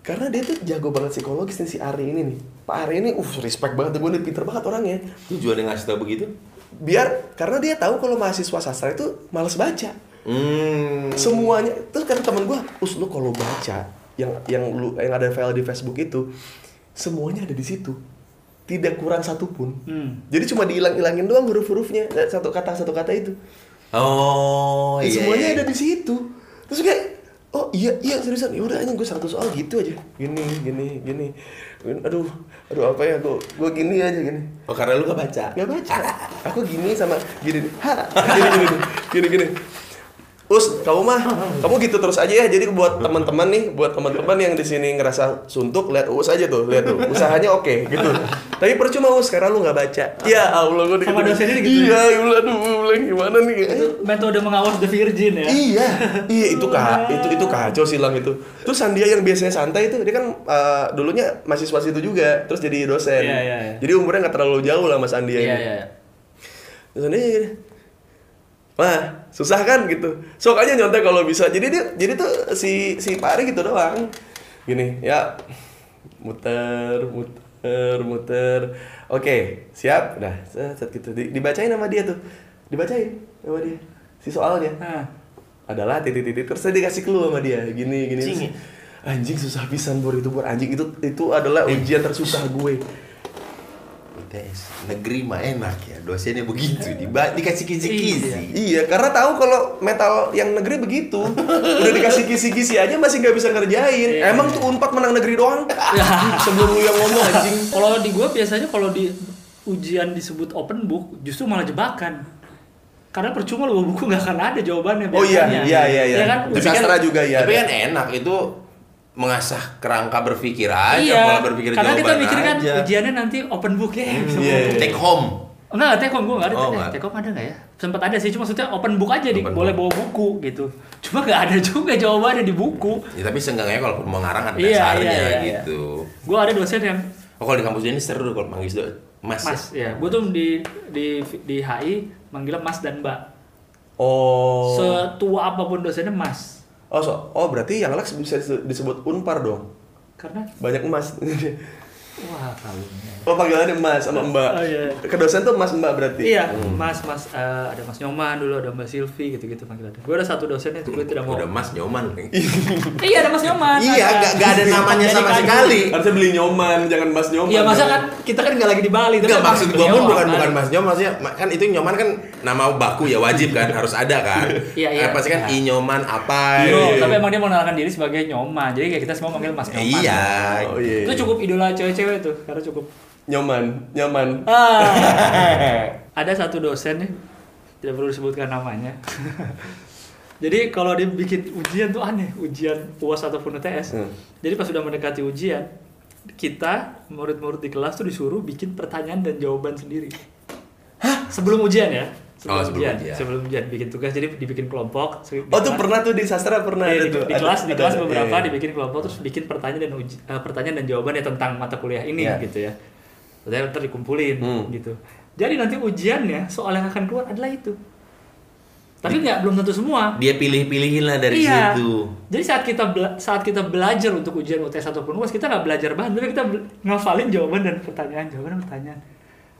Karena dia tuh jago banget psikologis nih si Ari ini nih. Pak Ari ini uh respect banget gue nih pinter banget orangnya. Tujuannya ngasih tau begitu? biar karena dia tahu kalau mahasiswa sastra itu males baca. Hmm. semuanya terus kata temen gue us lu kalau baca yang yang lu yang ada file di Facebook itu semuanya ada di situ tidak kurang satupun Hmm. jadi cuma dihilang-hilangin doang huruf-hurufnya satu kata satu kata itu Oh, Ya, iya. semuanya iya. ada di situ terus kayak oh iya iya seriusan ya udah aja gue satu soal gitu aja gini gini gini aduh aduh apa ya gue gue gini aja gini Oh, karena lu gak baca. nggak baca aku gini sama gini nih. ha gini gini nih. gini gini Us, kamu mah, kamu gitu terus aja ya. Jadi buat teman-teman nih, buat teman-teman yang di sini ngerasa suntuk, lihat Us aja tuh, lihat tuh. Usahanya oke, gitu. Tapi percuma Us, karena lu nggak baca. Ya Allah, gue Sama dosennya gitu Iya, ya Allah, aduh, bilang gimana nih? Itu metode mengawas the virgin ya. Iya, iya itu kak, itu itu kacau silang itu. Terus Sandia yang biasanya santai itu, dia kan eh, dulunya mahasiswa situ juga, terus jadi dosen. Iya, iya, iya. Jadi umurnya nggak terlalu jauh lah mas Sandia Iya, ini. iya. Terus gini, Wah, susah kan gitu. Sok aja nyontek kalau bisa. Jadi dia, jadi tuh si si Pak Ari gitu doang. Gini, ya muter, muter, muter. Oke, siap. Udah, set, gitu. Di- dibacain sama dia tuh. Dibacain sama dia. Si soalnya Nah, adalah titik-titik terus saya dikasih clue sama dia gini gini Anjing. anjing susah pisan bor itu bor anjing itu itu adalah ujian tersusah gue UTS negeri mah enak ya dosennya begitu diba dikasih kisi-kisi iya karena tahu kalau metal yang negeri begitu udah dikasih kisi-kisi aja masih nggak bisa ngerjain Iya. emang tuh unpad menang negeri doang sebelum lu yang ngomong anjing kalau di gua biasanya kalau di ujian disebut open book justru malah jebakan. Karena percuma lu buku nggak akan ada jawabannya. Oh iya, iya, iya, iya. Ya kan? Di sastra juga ya tapi kan enak itu mengasah kerangka berpikir aja iya. pola berpikir Karena kita mikir kan aja. ujiannya nanti open book ya. bisa iya, buku. iya. take home Enggak, Tekom gue enggak ada. Oh, enggak. Tekom ada nggak ya? Sempat ada sih, cuma maksudnya open book aja Open boleh bawa buku gitu. Cuma nggak ada juga jawabannya di buku. Ya, tapi seenggaknya kalau mau ngarang ada Iya, dasarnya iya, iya, iya. gitu. Gue ada dosen yang Oh kalau di kampus ini seru kalau manggil do- mas. Mas, ya. Gue tuh di di di HI manggilnya Mas dan Mbak. Oh. Setua apa pun dosennya Mas. Oh, so, oh berarti yang Lex bisa disebut Unpar dong. Karena Banyak emas. wah kawinnya. Oh panggilannya Mas sama Mbak. Oh, iya. Ke dosen tuh Mas Mbak berarti. Iya, Mas, Mas, eh, ada Mas Nyoman dulu, ada Mbak Silvi gitu-gitu panggilannya. Gue ada satu dosen itu gue tidak mau. Udah mas nyoman. Iya, ada Mas Nyoman. Iya, ada. nggak- nggak ada namanya sama kan- sekali. Harusnya beli nyoman, jangan Mas nyoman. Iya, masa kan kita kan nggak lagi di Bali. emang maksud beliau pun bukan bukan. Mas Nyoman maksudnya ma- kan itu nyoman kan nama baku ya wajib kan harus ada kan. Iya, iya. Pasti kan Iya. i nyoman apa. Yo, tapi emang dia mengenalkan diri sebagai Nyoman. Jadi kayak kita semua manggil Mas Nyoman. Iya. Oh iya. Itu cukup idola cewek-cewek tuh, karena cukup Nyoman, nyaman. Ah. ada satu dosen nih, tidak perlu disebutkan namanya. Jadi kalau dia bikin ujian tuh aneh, ujian UAS ataupun UTS. Hmm. Jadi pas sudah mendekati ujian, kita murid-murid di kelas tuh disuruh bikin pertanyaan dan jawaban sendiri. Hah? Sebelum ujian ya? Oh, sebelum ujian. Sebelum ujian bikin tugas, jadi dibikin kelompok. di Oh tuh pernah tuh di sastra pernah Iya, ada di, tuh. di Ada- kelas di kelas ada. beberapa Iya, iya. dibikin kelompok terus bikin pertanyaan dan uji, eh, pertanyaan dan jawaban ya tentang mata kuliah ini Iya. gitu ya. Terus ntar dikumpulin Hmm. gitu. Jadi nanti ujiannya soal yang akan keluar adalah itu. Tapi nggak belum tentu semua. Dia pilih-pilihin lah dari iya. situ. Jadi saat kita saat kita belajar untuk ujian UTS ataupun UAS kita nggak belajar bahan, tapi kita ngafalin jawaban dan pertanyaan, jawaban dan pertanyaan.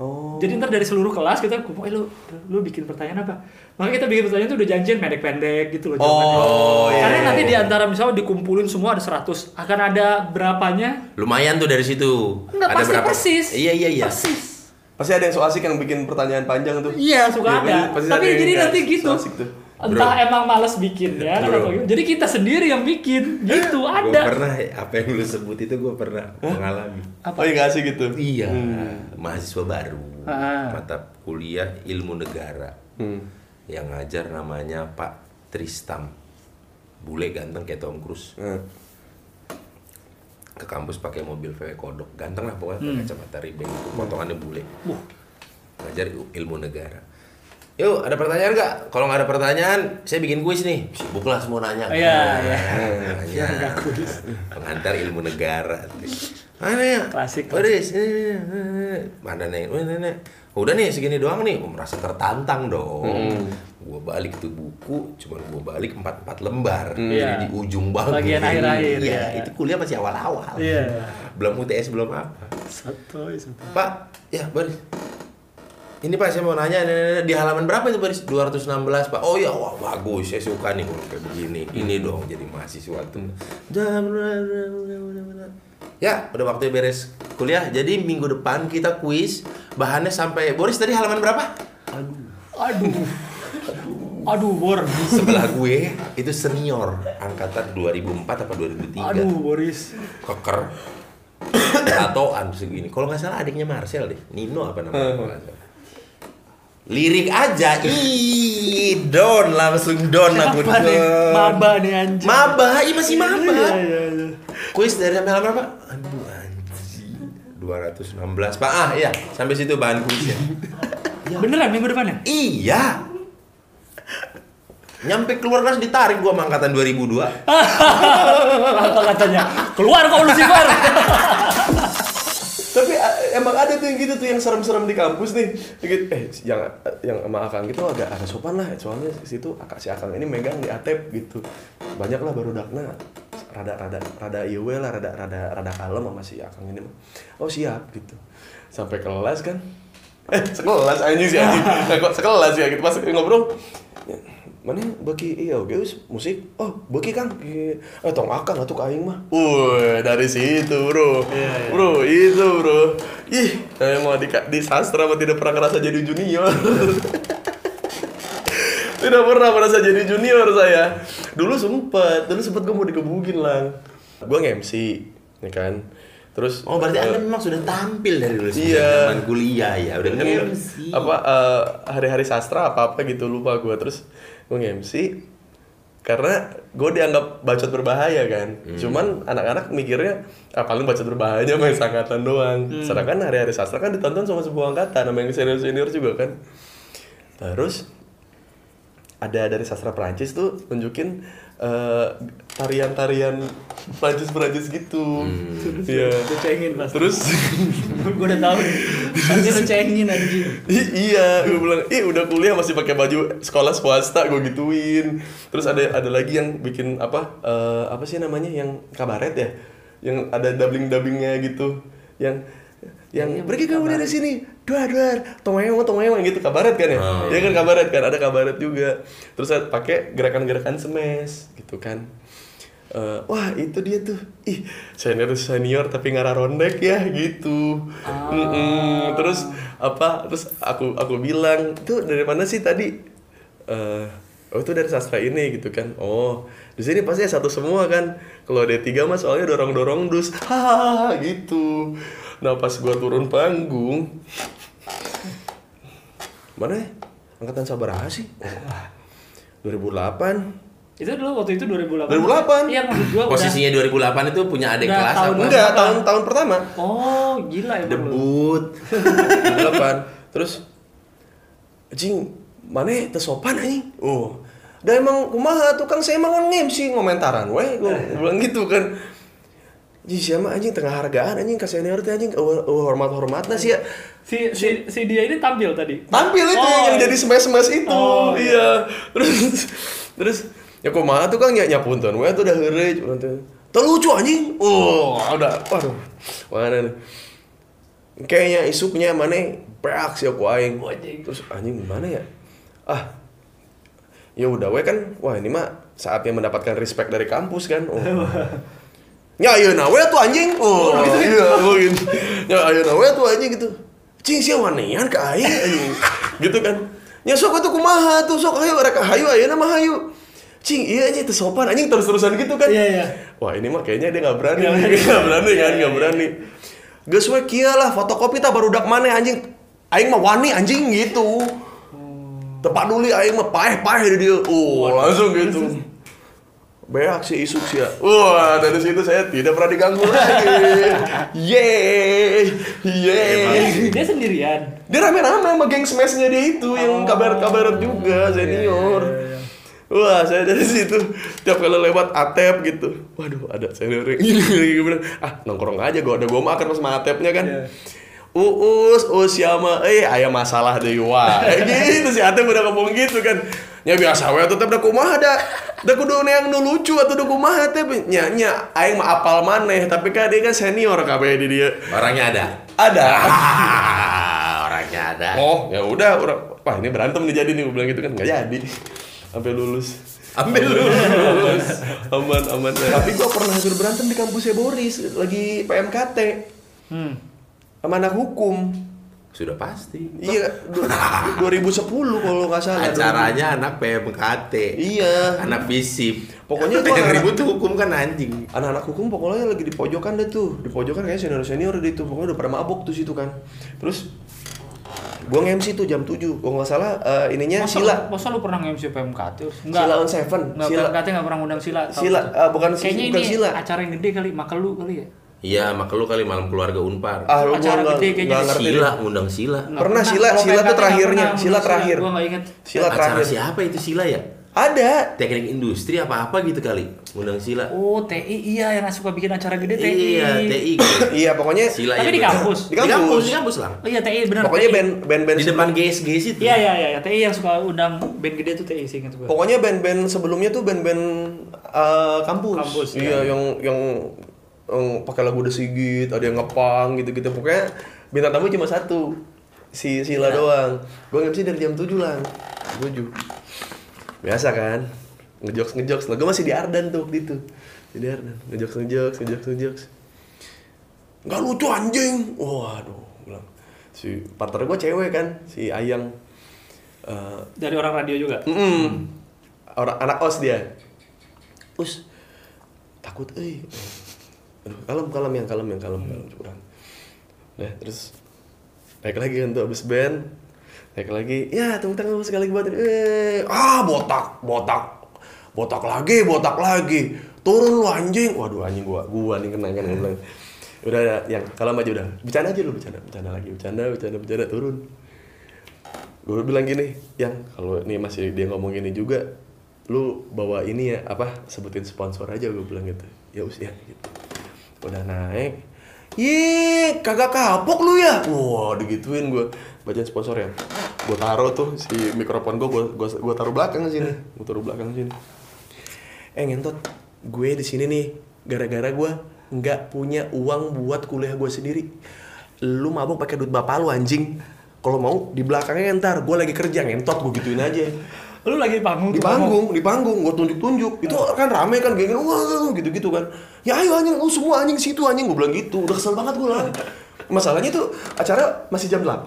Oh. Jadi ntar dari seluruh kelas kita kumpul, eh lu, lu bikin pertanyaan apa? Makanya kita bikin pertanyaan itu udah janjian pendek-pendek gitu loh jawabannya. Oh, iya, Karena iya, nanti iya. di antara misalnya dikumpulin semua ada 100, akan ada berapanya? Lumayan tuh dari situ. Enggak pasti persis. Iya iya iya. Persis. Pasti ada yang so asik yang bikin pertanyaan panjang tuh. Iya, suka Iya, ada. pasti- pasti Tapi jadi nanti so gitu. asik tuh. Entah emang males bikinnya Bro. atau gimana. Jadi kita sendiri yang bikin gitu Gue ada. pernah apa yang lu sebut itu gue pernah mengalami. Oh iya asik gitu. Iya, Hmm. mahasiswa baru, Ah. mata kuliah ilmu negara, Hmm. yang ngajar namanya Pak Tristam, bule ganteng kayak Tom Cruise, Hmm. ke kampus pakai mobil VW kodok, ganteng lah pokoknya, Hmm. kacamata ribeng, itu potongannya bule, ngajar il- ilmu negara. Yuk, ada pertanyaan nggak? Kalau nggak ada pertanyaan, saya bikin kuis nih. Sibuklah semua nanya. Iya, iya. Nanya. Pengantar ilmu negara. Mana ya? Klasik. Boris, ini, ini, ini. mana nih? Mana nih? Udah nih segini doang nih, Gua merasa tertantang dong. Gua balik tuh buku, cuman gua balik empat empat lembar, Iya. jadi di ujung banget. Bagian akhir-akhir, Iya, ya. itu kuliah masih awal-awal. Iya. Belum UTS belum apa. Satu, satu. Pak, ya Boris. Ini Pak saya mau nanya di halaman berapa itu Boris? 216 Pak. Oh ya, wah bagus. Saya suka nih kalau kayak begini. Ini dong jadi mahasiswa tuh. Ya, udah waktunya beres kuliah. Jadi minggu depan kita kuis. Bahannya sampai Boris tadi halaman berapa? Aduh. Aduh, Bor. Sebelah gue itu senior angkatan 2004 apa 2003. Aduh, Boris. keker tatoan segini kalau nggak salah adiknya Marcel deh Nino apa namanya salah. Lirik aja ih don langsung don aku Apa nih? Maba nih anjing. maba iya masih maba Iya, iya, iya. kuis dari sampai berapa aduh anjing 216 pak ah iya sampai situ bahan kuisnya Beneran minggu depannya? iya nyampe keluar kelas ditarik gua sama angkatan 2002 Apa katanya? Keluar kau Lucifer. Tapi a- emang ada tuh yang gitu tuh yang serem-serem di kampus nih. Gitu, eh yang yang sama Akang gitu agak agak sopan lah soalnya situ akak si Akang ini megang di atep gitu. Banyak lah baru dakna rada rada rada iwe lah rada rada rada kalem sama si Akang ini. Oh siap gitu. Sampai kelas kan. Eh sekelas anjing sih anjing. Kok sekelas ya gitu pas ngobrol. Mana bagi iya oke wis, musik. Oh bagi kang. Eh tong akang atuh ka aing mah. Wih, dari situ bro. Bro itu bro. Ih saya mau di, di sastra mah tidak pernah ngerasa jadi junior? Tidak pernah merasa jadi junior saya. Dulu sempet dulu sempet gue mau dikebukin lang. Gue nge-MC ya kan? Terus oh berarti eh, anda memang sudah tampil dari dulu sejak Iya. zaman kuliah ya? Udah Kan apa eh, hari-hari sastra apa apa gitu lupa gue terus gue nge-MC karena gue dianggap bacot berbahaya kan? Cuman anak-anak mikirnya ah paling bacot berbahayanya main angkatan doang. Sedangkan hari-hari sastra kan ditonton sama sebuah angkatan sama yang senior-senior juga kan? Terus ada dari sastra Prancis tuh nunjukin eh, tarian-tarian Prancis-Prancis gitu Iya. Lu cengin pasti. terus gue udah tahu nih. Pasti lu cengin anjing. I- iya, gue bilang, ih udah kuliah masih pakai baju sekolah swasta, gue gituin. Terus ada ada lagi yang bikin apa? eh, apa sih namanya yang kabaret ya? Yang ada dubbing dubbingnya gitu, yang yang pergi kamu dari sini, duar duar, tomeong tomeong gitu kabaret kan ya? Oh. Ya kan kabaret kan, ada kabaret juga. Terus saya pakai gerakan-gerakan semes gitu kan. Eh, wah itu dia tuh, ih senior senior tapi ngarah rondek ya gitu. Mm-mm. Terus apa? Terus aku aku bilang itu dari mana sih tadi? Eh, oh itu dari sastra ini gitu kan. Oh di sini pasti satu semua kan. Kalau D3 mah soalnya dorong dorong dus, hahaha gitu. Nah pas gua turun panggung, mana? ya? Angkatan Sabaraha sih? Oh, 2008 Itu dulu waktu itu 2008. 2008. Iya maksud gua udah- Posisinya 2008 itu punya adik Udah kelas tahun apa? Enggak, tahun tahun pertama. Oh, gila ya Debut. 2008 terus anjing mana tersopan anjing oh dah emang kumaha tukang saya emang nge-MC ngomentaran weh gue bilang gitu kan Ji siapa anjing? Tengah hargaan anjing ke senior teh anjing. Uh, uh, hormat hormatnya sih ya. Si, si, si dia ini tampil tadi. tampil itu Oh, yang iya. jadi smash smash itu. Oh, iya. Terus terus ya kumaha tuh kan nyapunten weh tuh udah heureuy cuman teh "Teu lucu anjing. Oh udah. Waduh mana nih? Kayaknya isuknya mana? Peak sih aku aing. Anjing. terus anjing gimana ya? Ah. Ya udah we kan wah ini mah saatnya mendapatkan respect dari kampus kan. Oh. ya ayo we tuh anjing oh, iya oh, gitu. ya ayo we tuh anjing gitu cing sih wanean ke aing anjing gitu kan ya sok tuh kumaha tuh sok ayo rek hayu ayo nama hayu cing iya anjing teu sopan anjing terus-terusan gitu kan Iya, iya. wah ini mah kayaknya dia nggak berani nggak berani kan nggak berani Geus we kieu lah fotokopi tak baru dak mana anjing aing mah wani anjing gitu tepat dulu aing mah paeh-paeh di dia oh langsung gitu Beak si isuk sih ya. Wah, dari situ saya tidak pernah diganggu lagi. Yeay, yeay. Dia sendirian. Dia rame-rame sama geng smashnya dia itu yang kabar-kabar juga senior. Wah, saya dari situ tiap kali lewat Atep gitu. Waduh, ada senior yang ini Gua bilang, ah nongkrong aja gua ada gua makan sama Atepnya kan. Uus, us siapa? Eh, aya masalah deh wah. Eh gitu si Atep udah ngomong gitu kan. Ya biasa we tetep da kumaha da. Da kudu yang nu lucu atau da kumaha teh nya nya aing mah apal maneh tapi kan dia kan senior kabeh di dia. Orangnya ada. Ada. Orangnya ada. Oh, ya udah, udah. Wah, ini berantem nih jadi nih, gue bilang gitu kan nggak jadi. Sampai lulus. Ambil lu. Lulus. aman, aman. Tapi gue pernah hampir berantem di kampusnya Boris, lagi PMKT. Hmm. Sama anak hukum. Sudah pasti. Iya, du- 2010 kalau nggak salah. Acaranya anak PMKT. Iya. Anak FISIP. Pokoknya yang gua- ribut tuh hukum kan anjing. Anak-anak hukum pokoknya lagi di pojokan deh tuh. Di pojokan kayak senior-senior deh itu. Pokoknya udah pada mabok tuh situ kan. Terus gua nge-MC tuh jam 7. Kalau nggak salah eh, ininya Masa, Sila. Masa lu pernah nge-MC PMKT? Sila on Seven. Enggak, Sila. PMKT nggak pernah undang Sila. tahu Sila, tuh. eh, bukan Kayaknya bukan ini Sila. acara yang gede kali, Makelu kali ya? Iya, maka lu kali malam keluarga Unpar. Ah, lu gua Acara gede kayaknya ngerti. Sila, undang Sila. Nggak Pernah Sila, Sila tuh terakhirnya, pernah Sila terakhir. Gua nggak inget. Sila Acara terakhir. siapa itu Sila ya? Ada. Teknik industri apa-apa gitu kali. Undang Sila. Oh, TI iya yang suka bikin acara gede TI. Iya, TI. gitu. Iya, pokoknya Sila Tapi di kampus? Di Di kampus, kampus. di kampus lah. Oh iya TI benar. pokoknya band-band Di depan GSG situ. Iya iya iya, TI yang suka undang band gede tuh TI sih ingat gua. Pokoknya band-band sebelumnya tuh band-band eh, kampus. Kampus, Iya, ya. yang yang yang pakai lagu The Sigit, ada yang ngepang gitu-gitu. Pokoknya bintang tamu cuma satu. Si Sila Ya. doang. Gua MC dari jam 7 lah. 7. Biasa kan? Ngejokes ngejokes. Lah gua masih di Ardan tuh waktu itu. Di Ardan. Ngejokes ngejokes, ngejokes ngejokes. Nggak lucu anjing. Waduh, bilang. Si partner gua cewek kan, si Ayang. Eh, Dari orang radio juga. Mm. Orang anak os dia. Us takut euy. Aduh, kalem kalem yang kalem yang kalem. Kalem curang. Nah, terus naik lagi kan tuh abis band. Naik lagi, ya tepuk tangan sekali lagi buat eh ah botak, botak. botak lagi botak lagi. Turun lu anjing. Waduh anjing gua gua nih kena kan gua bilang. Udah yang kalau maju udah. Bercanda aja lu bercanda bercanda lagi bercanda bercanda bercanda turun. Gue bilang gini yang kalau nih masih dia ngomong gini juga lu bawa ini ya apa sebutin sponsor aja gue bilang gitu. Ya usia gitu udah naik Ih, kagak kapok lu ya? Wah, digituin gue bacain sponsor ya. Gue taruh tuh si mikrofon gue, gue gua taruh belakang sini. Gue taruh belakang sini. Eh ngentot, gue di sini nih gara-gara gue nggak punya uang buat kuliah gue sendiri. Lu mabuk pakai duit bapak lu anjing. Kalau mau di belakangnya ntar gue lagi kerja ngentot gue gituin aja. Lu lagi di panggung Di panggung, di panggung, gue tunjuk-tunjuk. Itu kan rame kan, geng wah gitu-gitu kan. Ya ayo anjing, lu semua anjing situ anjing, gue bilang gitu. Udah kesel banget gue lah. Masalahnya tuh acara masih jam 8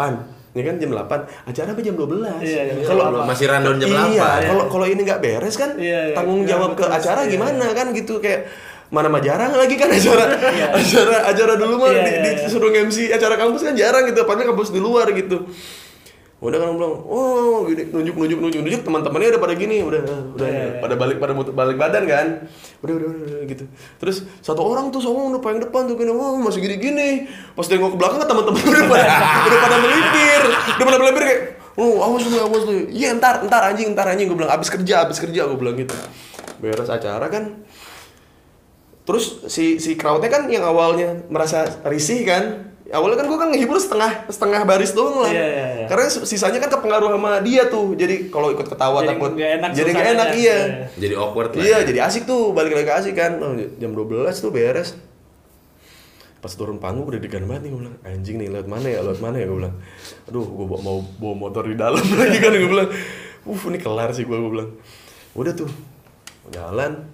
ya kan jam 8 acara sampai jam 12 Iya, iya. kalau Masih rundown jam iya, 8. kalau kalau ini nggak beres kan Iya, iya. tanggung Nggak jawab ke beres, acara iya. gimana kan gitu kayak mana mah jarang lagi kan acara acara acara dulu mah Iya, di- iya, iya. disuruh MC acara kampus kan jarang gitu padahal kampus di luar gitu udah kan bilang oh gini nunjuk nunjuk nunjuk nunjuk teman-temannya udah pada gini udah udah Iya, iya. pada balik pada muter- balik badan kan? Udah udah udah, udah, gitu. Terus satu orang tuh songong udah paling depan tuh gini wah masih gini gini pas dia nengok ke belakang kan teman-teman udah pada udah pada melipir udah pada melipir kayak oh awas lu awas lu. Iya ntar ntar anjing ntar anjing gue bilang abis kerja abis kerja gue bilang gitu. Beres acara kan. Terus si si crowdnya kan yang awalnya merasa risih kan awalnya kan gue kan ngehibur setengah setengah baris doang lah. Iya, iya, iya. karena sisanya kan kepengaruh sama dia tuh. Jadi kalau ikut ketawa Jadi takut nggak enak jadi nggak enak iya. Iya. Jadi awkward lah. iya jadi asik tuh. Balik lagi asik kan. Oh, jam 12 tuh beres. Pas turun panggung udah degan banget nih gue bilang. Anjing nih lewat mana ya? Lewat mana ya? Gue bilang. Aduh gue mau bawa motor di dalam lagi kan gue bilang. Uh ini kelar sih gue gue bilang. Udah tuh. Jalan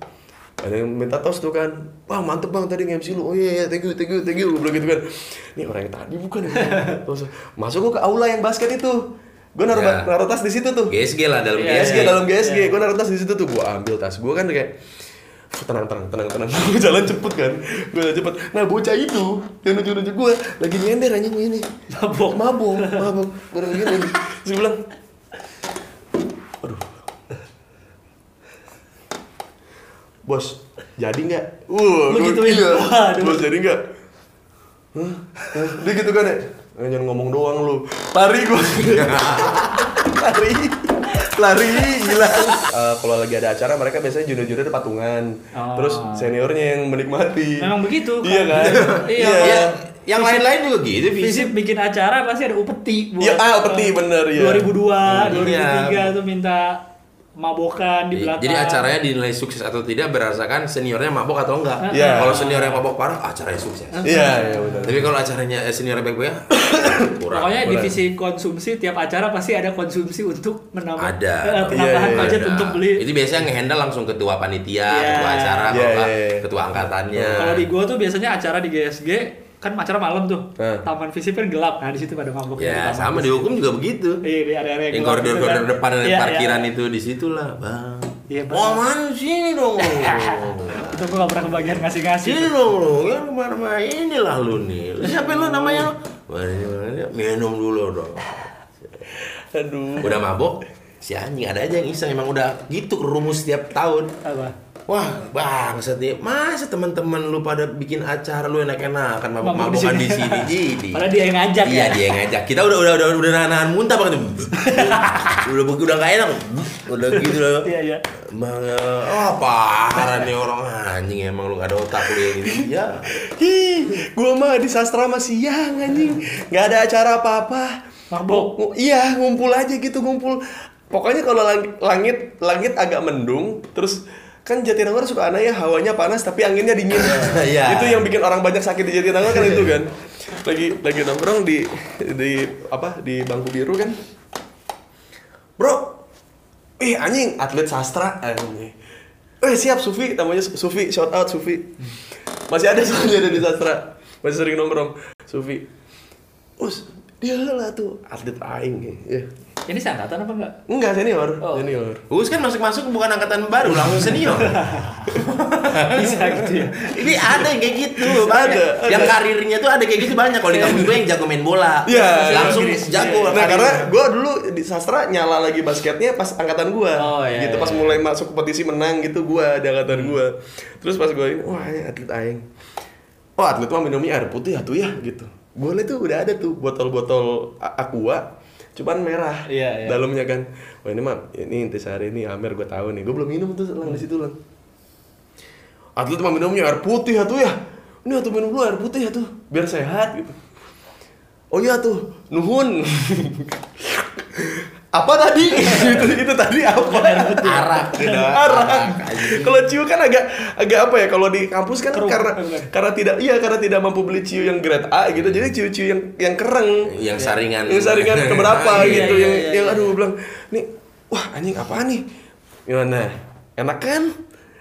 ada yang minta tos tuh kan. Wah mantep bang tadi nge-MC lu. Oh iya iya thank you thank you thank you. Gue bilang gitu kan. Ini orang yang tadi bukan ya. Masuk gue ke aula yang basket itu. Gue naruh Ya. naruh tas di situ tuh. GSG lah dalam Iya, GSG GSG. dalam GSG gue naruh tas di situ tuh. Gue ambil tas gue kan kayak "Fuh, tenang tenang tenang tenang. Gue jalan cepet kan. Gue jalan cepet. Nah bocah itu yang nunjuk nunjuk gue lagi nyender anjing ini. Mabok. mabok mabok. Gue lagi gini. Terus gue bilang bos jadi nggak Wah, Lu gituin? iya. Waduh. bos jadi nggak dia gitu kan ya "Eh, jangan ngomong doang lu lari gue lari lari hilang Eh, kalau lagi ada acara mereka biasanya junior junior patungan Oh. terus seniornya yang menikmati Memang begitu. iya kan Iya. Ya, yang lain-lain juga gitu, Visip bikin acara pasti ada upeti buat Iya, ah, upeti, eh, bener, iya. 2002, Iya. 2003 tuh minta mabokan di belakang. Jadi acaranya dinilai sukses atau tidak berdasarkan seniornya mabok atau enggak. Iya. Kalau seniornya mabok parah, acaranya sukses. iya iya benar Tapi kalau acaranya eh, seniornya baik-baik ya, kurang. Pokoknya kurang. divisi konsumsi tiap acara pasti ada konsumsi untuk menambah Ada. eh, penambahan Iya, iya, budget Ada. untuk beli. Itu biasanya ngehandle langsung ketua panitia, Iya. ketua acara, Iya, kalau nggak iya, iya. ketua angkatannya. Kalau di gua tuh biasanya acara di GSG kan acara malam tuh. Eh. Taman visip kan gelap. Nah, di situ pada mabuk Ya, sama di hukum juga begitu. Iya, di area-area Yang gelap gitu koridor-koridor kan. depan dan Iya, parkiran iya. itu di situlah, Bang. Iya, Bang. Oh, mana sini dong. Itu gua gak pernah kebagian ngasih-ngasih. Sini dong lu, kan ke mana inilah lu nih. Siapa lu namanya? Minum dulu dong. aduh Udah mabok, si anjing ada aja yang iseng emang udah gitu rumus setiap tahun. Apa? Wah, bangsat nih. Masa teman-teman lu pada bikin acara lu enak-enakan Mabok mabok-mabokan di di sini. sini. Jadi. Padahal dia yang ngajak Iya ya. dia yang ngajak. Kita udah udah udah udah nahan muntah banget. udah udah udah nggak enak. Udah gitu loh. Iya, iya. Bang, oh parah nih orang anjing emang lu gak ada otak lu yang ini. Ya. Hi, gua mah di sastra masih siang anjing nggak ada acara apa-apa Mabok. Ngu- iya ngumpul aja gitu ngumpul pokoknya kalau lang- langit langit agak mendung terus kan Jatinangor suka aneh ya hawanya panas tapi anginnya dingin. Iya. itu yang bikin orang banyak sakit di Jatinangor kan itu kan. Lagi lagi nongkrong di di apa di bangku biru kan. Bro ih anjing atlet sastra anjing. Eh siap Sufi namanya Su- Sufi shout out Sufi. Masih ada soalnya ada di sastra. Masih sering nongkrong Sufi. Us dia lah tuh atlet aing ya Ini seangkatan apa enggak? enggak senior Oh. senior Us kan masuk-masuk bukan angkatan baru, langsung senior. Bisa gitu ya. Ini ada yang kayak gitu. Ada, Yang ada. karirnya tuh ada kayak gitu banyak. Kalau di kampus gue yang jago main bola. Iya, Langsung Inggris. jago. Nah karena gue dulu di sastra nyala lagi basketnya pas angkatan gue, Oh, iya, gitu iya, pas iya. mulai masuk kompetisi menang gitu gue di angkatan gue. Terus pas gue ini, wah ini atlet aing. Oh atlet mah minumnya air putih ya tuh ya gitu. Gue liat tuh udah ada tuh botol-botol aqua, cuman merah Iya, iya. dalamnya kan. Wah ini mah ini intisari ini Amer gue tahu nih. Gue belum minum tuh lang di situ lang. Atlet mah minumnya air putih ya tuh ya. Ini tuh minum dulu air putih ya tuh biar sehat gitu. Oh iya tuh, nuhun. apa tadi? itu, itu tadi apa? arak gitu. Arak. Kalau ciu kan agak agak apa ya? Kalau di kampus kan Keruh, karena karena tidak iya karena tidak mampu beli ciu yang grade A gitu. Jadi ciu-ciu yang yang kereng. Yang saringan. Yang saringan keberapa Iya, gitu iya, yang iya, yang iya. aduh bilang, "Nih, wah anjing apa nih?" Gimana? Enak kan?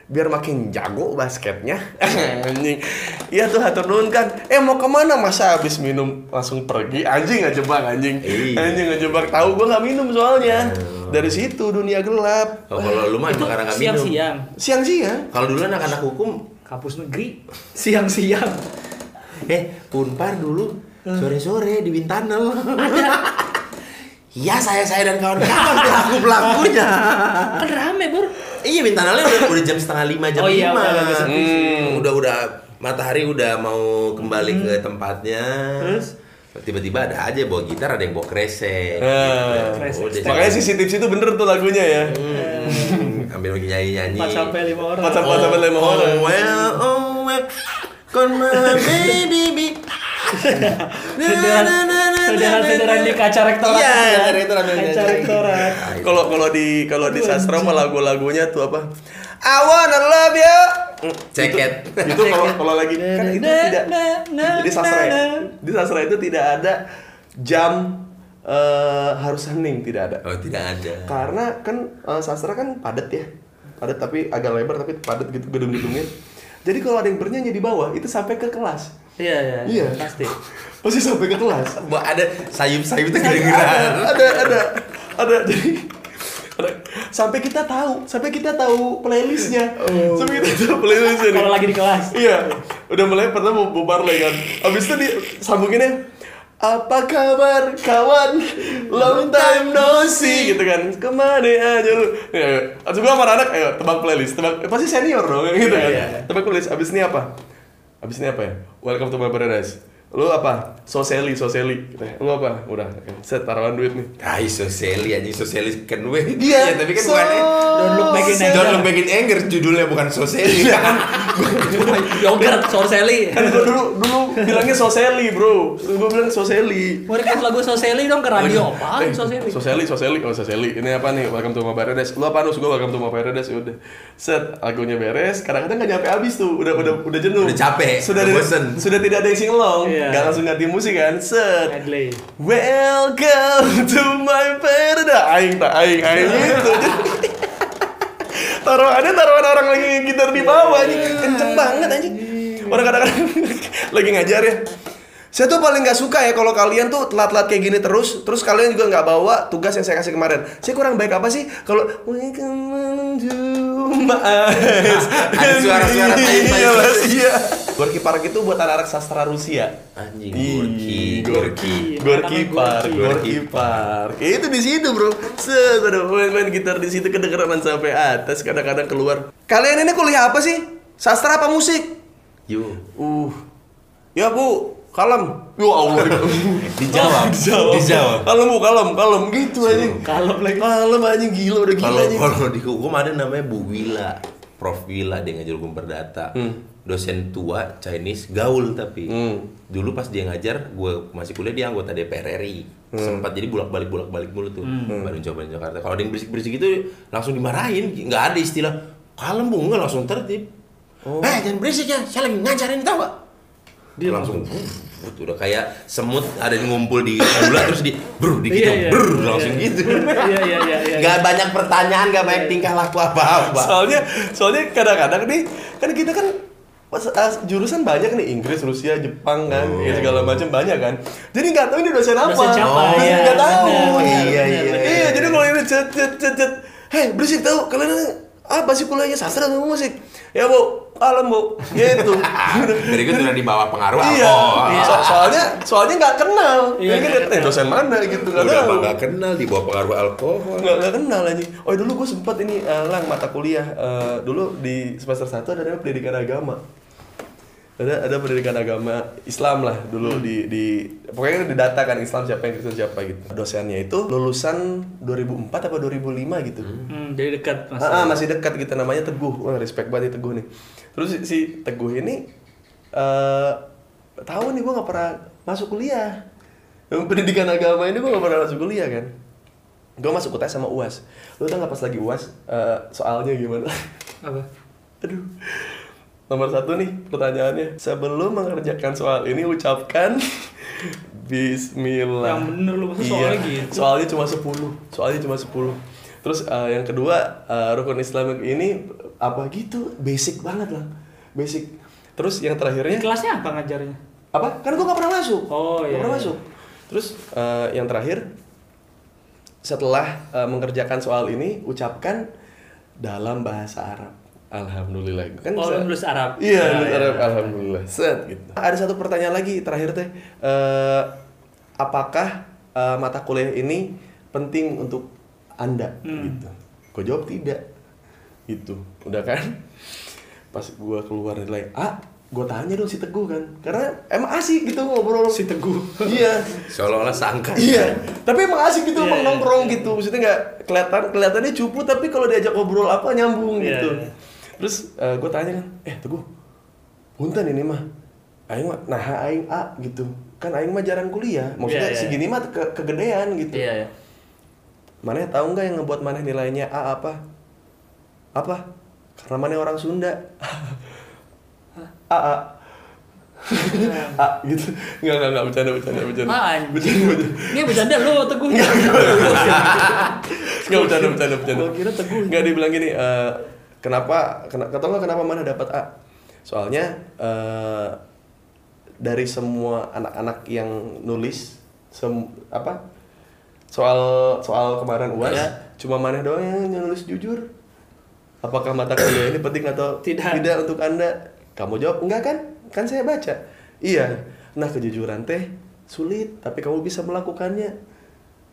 Biar makin jago basketnya. anjing. Iya tuh hatur nuhun kan. Eh mau ke mana masa habis minum langsung pergi? Anjing ngejebak anjing. Iya. Anjing ngejebak tahu gua nggak minum soalnya. Dari situ dunia gelap. Oh, kalau lu mah emang karena nggak minum. siang-siang. Siang-siang. Kalau dulu anak-anak hukum, Kampus negeri. Siang-siang. eh Unpar dulu sore-sore di Wintanel. Iya saya saya dan kawan-kawan pelaku pelakunya. Kan rame, Bur. Iya Wintanelnya udah, udah jam setengah lima jam Oh iya, lima. udah Hmm. Udah udah matahari udah mau kembali ke tempatnya. Terus? tiba-tiba ada aja bawa gitar ada yang bawa kresek. Ah. Kresek. Udah, Makanya sisi tips itu bener tuh lagunya ya. Hmm, ambil lagi nyanyi-nyanyi. 4 sampai 5 orang. Empat sampai- sampai lima oh, orang. well, oh, well, con my baby, baby. Federan-federan di kaca rektorat. Iya, kan? kaca rektorat, Kaca nyanyi. rektorat. Kalau kalau di kalau di sastra mah lagu-lagunya tuh apa? I wanna love you. Mm, Ceket. Itu, itu kalau kalau lagi kan itu tidak jadi sastra ya. Di sastra itu tidak ada jam eh, harus hening tidak ada. Oh, tidak ada. Karena kan eh, sastra kan padat ya. Padat tapi agak lebar tapi padat gitu gedung-gedungnya. Jadi kalau ada yang bernyanyi di bawah itu sampai ke kelas. Iya, iya. Iya. Pasti. Pasti sampai ke kelas. Wah, ada sayup-sayup itu ada, kedengeran. ada, ada, ada. Jadi ada. sampai kita tahu, sampai kita tahu playlistnya, sampai kita tahu playlistnya. Kalau lagi di kelas. Iya, udah mulai pertama mau bubar lagi kan. Abis itu di sambunginnya apa kabar kawan long time no see gitu kan ke mana aja lu ya, atau gua sama anak ayo tebak playlist tebak eh, pasti senior dong gitu kan Iya, iya. tebak playlist abis ini apa abis ini apa ya? Welcome to my paradise lu apa soseli soseli lu apa udah set taruhan duit nih Ah, sosiali aja sosiali kan gue. Iya, Ya, tapi kan so- bukan Don't look back in anger. Don't look back in anger judulnya bukan sosiali. Yogurt, Sorseli. kan gua dulu dulu bilangnya soseli bro gua bilang soseli Mau request lagu Soseli dong ke radio apa? Eh, Soseli. Soseli, Soseli, oh Soseli. Ini apa nih? Welcome to my paradise. Lu apa nus? Gue welcome to my paradise. Ya Udah. Set, lagunya beres. Kadang-kadang nggak nyampe habis tuh. Udah, udah, udah jenuh. Udah capek, Sudah, udah bosen. sudah tidak ada yang singelong. Iya. Gak langsung ganti musik kan. Set. Medley. Welcome to my paradise. Aing tak, aing, aing gitu. taruhannya taruhan orang lagi gitar di bawah anjing. Kenceng banget anjing. Orang kadang-kadang lagi ngajar ya. Saya tuh paling nggak suka ya kalau kalian tuh telat-telat kayak gini terus, terus kalian juga nggak bawa tugas yang saya kasih kemarin. Saya kurang baik apa sih kalau Welcome to my eyes. Ada suara-suara. Iya, Iya. Gorky Park itu buat anak-anak sastra Rusia. Anjing, Ih, Gorky, Gorky. Park, Gorky. Gorky Park. Ya, itu di situ, Bro. Set, aduh, main-main gitar di situ kedengeran sampai atas, kadang-kadang keluar. Kalian ini kuliah apa sih? Sastra apa musik? Yo. Uh. Ya, Bu. Kalem. Ya Allah. Dijawab. Dijawab. Dijawab. Kalem, Bu, kalem, kalem gitu anjing. Kalem lagi. Kalem anjing gila udah gila Kalau anjing. kalau di hukum ada namanya Bu Wila, Prof Wila dia ngajar hukum perdata. Dosen tua Chinese gaul tapi. Hmm. Dulu pas dia ngajar, gue masih kuliah dia anggota DPR RI. Sempat jadi bolak-balik bolak-balik mulu tuh. Baru coba Jakarta. Kalau ada yang berisik-berisik itu langsung dimarahin, nggak ada istilah kalem bu, nggak langsung tertib. Eh jangan berisik ya, saya lagi ngajarin tau gak? Dia langsung "Wuh, udah kayak semut ada yang ngumpul di aula terus di brr di Iya, iya. brr langsung gitu. Iya, iya, iya, iya. Gak banyak pertanyaan, gak banyak tingkah laku apa-apa. Soalnya soalnya kadang-kadang nih kan kita kan pas, ah, jurusan banyak nih Inggris, Rusia, Jepang kan, ya segala macam banyak kan. Jadi nggak tahu ini dosen apa. Dosen siapa, Dosen iya, nggak tahu. iya, iya, benar. iya. Jadi kalau ini cet cet cet cet, hei berisik tahu kalian apa sih kuliahnya? Sastra atau musik? Ya bu. Alam bu. Gitu. Dari itu udah di bawah pengaruh iya. alkohol. So- soalnya soalnya nggak kenal. Iya, ya kan nggak eh, dosen mana gitu? Nggak Udah nggak kenal di bawah pengaruh alkohol. nggak nggak kenal aja. Oh dulu gue sempet ini eh, lang mata kuliah. Eh, dulu di semester 1 ada pendidikan agama ada ada pendidikan agama Islam lah dulu di di pokoknya di data kan Islam siapa yang Kristen siapa gitu dosennya itu lulusan 2004 apa 2005 gitu Hmm, jadi dekat mas. Ah, ah, masih dekat gitu namanya Teguh. Wah, respect banget nih Teguh nih. Terus si, si Teguh ini eh tahu nih gue nggak pernah masuk kuliah. Yang pendidikan agama ini gue nggak pernah masuk kuliah kan. Gue masuk UTS sama UAS. Lu tau nggak pas lagi UAS eh, soalnya gimana? Apa? Aduh. Nomor satu nih pertanyaannya. Sebelum mengerjakan soal ini ucapkan Bismillah. Yang bener lu, masa soalnya gitu? Soalnya cuma 10. Soalnya cuma 10. Terus eh, yang kedua eh, rukun Islam ini apa gitu? Basic banget lah. Basic. Terus yang Di terakhirnya kelasnya apa ngajarnya? apa? Kan gua gak pernah masuk. Oh, iya, pernah iya. masuk. Terus eh, yang terakhir setelah eh, mengerjakan soal ini ucapkan dalam bahasa Arab. Alhamdulillah. Kan Oh, bisa- lu nulis Arab. Iya, Ya, nulis ya. Arab. Alhamdulillah. Set gitu. Ada satu pertanyaan lagi terakhir teh. Eh, apakah eh, mata kuliah ini penting untuk anda? Hmm. Gitu. Gue jawab tidak. Gitu. Udah kan? Pas gua keluar nilai A, gue tanya dong si Teguh kan. Karena emang asik gitu ngobrol. Si Teguh. Iya. Seolah-olah sangka. Iya, tapi emang asik gitu, Iya, emang iya, nongkrong gitu. Maksudnya nggak kelihatan kelihatannya cupu, tapi kalau diajak ngobrol apa nyambung Iya, gitu. iya. Terus gue tanya kan, eh teguh, punten ini mah, aing mah, nah aing A gitu. Kan aing mah jarang kuliah, maksudnya Iya, iya. segini mah ke kegedean gitu. Iya, iya. Maneh tahu nggak yang ngebuat maneh nilainya A apa? Apa? Karena maneh orang Sunda. A A. A gitu. Enggak enggak enggak bercanda bercanda bercanda. Bercanda bercanda. Ini bercanda lu Teguh. Nggak bercanda bercanda bercanda. Gua kira Teguh. Nggak dibilang gini. eh, kenapa? Kena, kata nggak kenapa mana dapat A? Soalnya eh, dari semua anak-anak yang nulis sem apa soal soal kemarin uas Ya. cuma mana doang yang nulis jujur. Apakah mata kuliah ini penting atau Tidak. tidak untuk anda? Kamu jawab enggak kan? Kan saya baca. Iya. Nah kejujuran teh sulit, tapi kamu bisa melakukannya.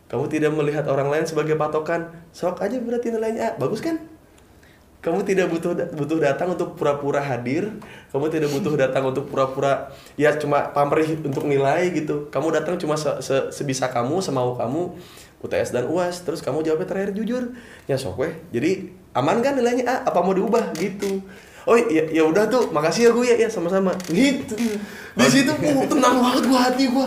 Kamu tidak melihat orang lain sebagai patokan. Sok aja berarti nilainya A. Bagus kan? Kamu tidak butuh butuh datang untuk pura-pura hadir. Kamu tidak butuh datang untuk pura-pura ya cuma pamrih untuk nilai gitu. Kamu datang cuma se- se- sebisa kamu, semau kamu. UTS dan UAS, terus kamu jawabnya terakhir jujur. Ya sok weh. Jadi aman kan nilainya A? Apa mau diubah gitu? Oh ya ya udah tuh, makasih ya gue ya, ya sama-sama. Gitu. Di situ uh, tenang banget gua hati gua.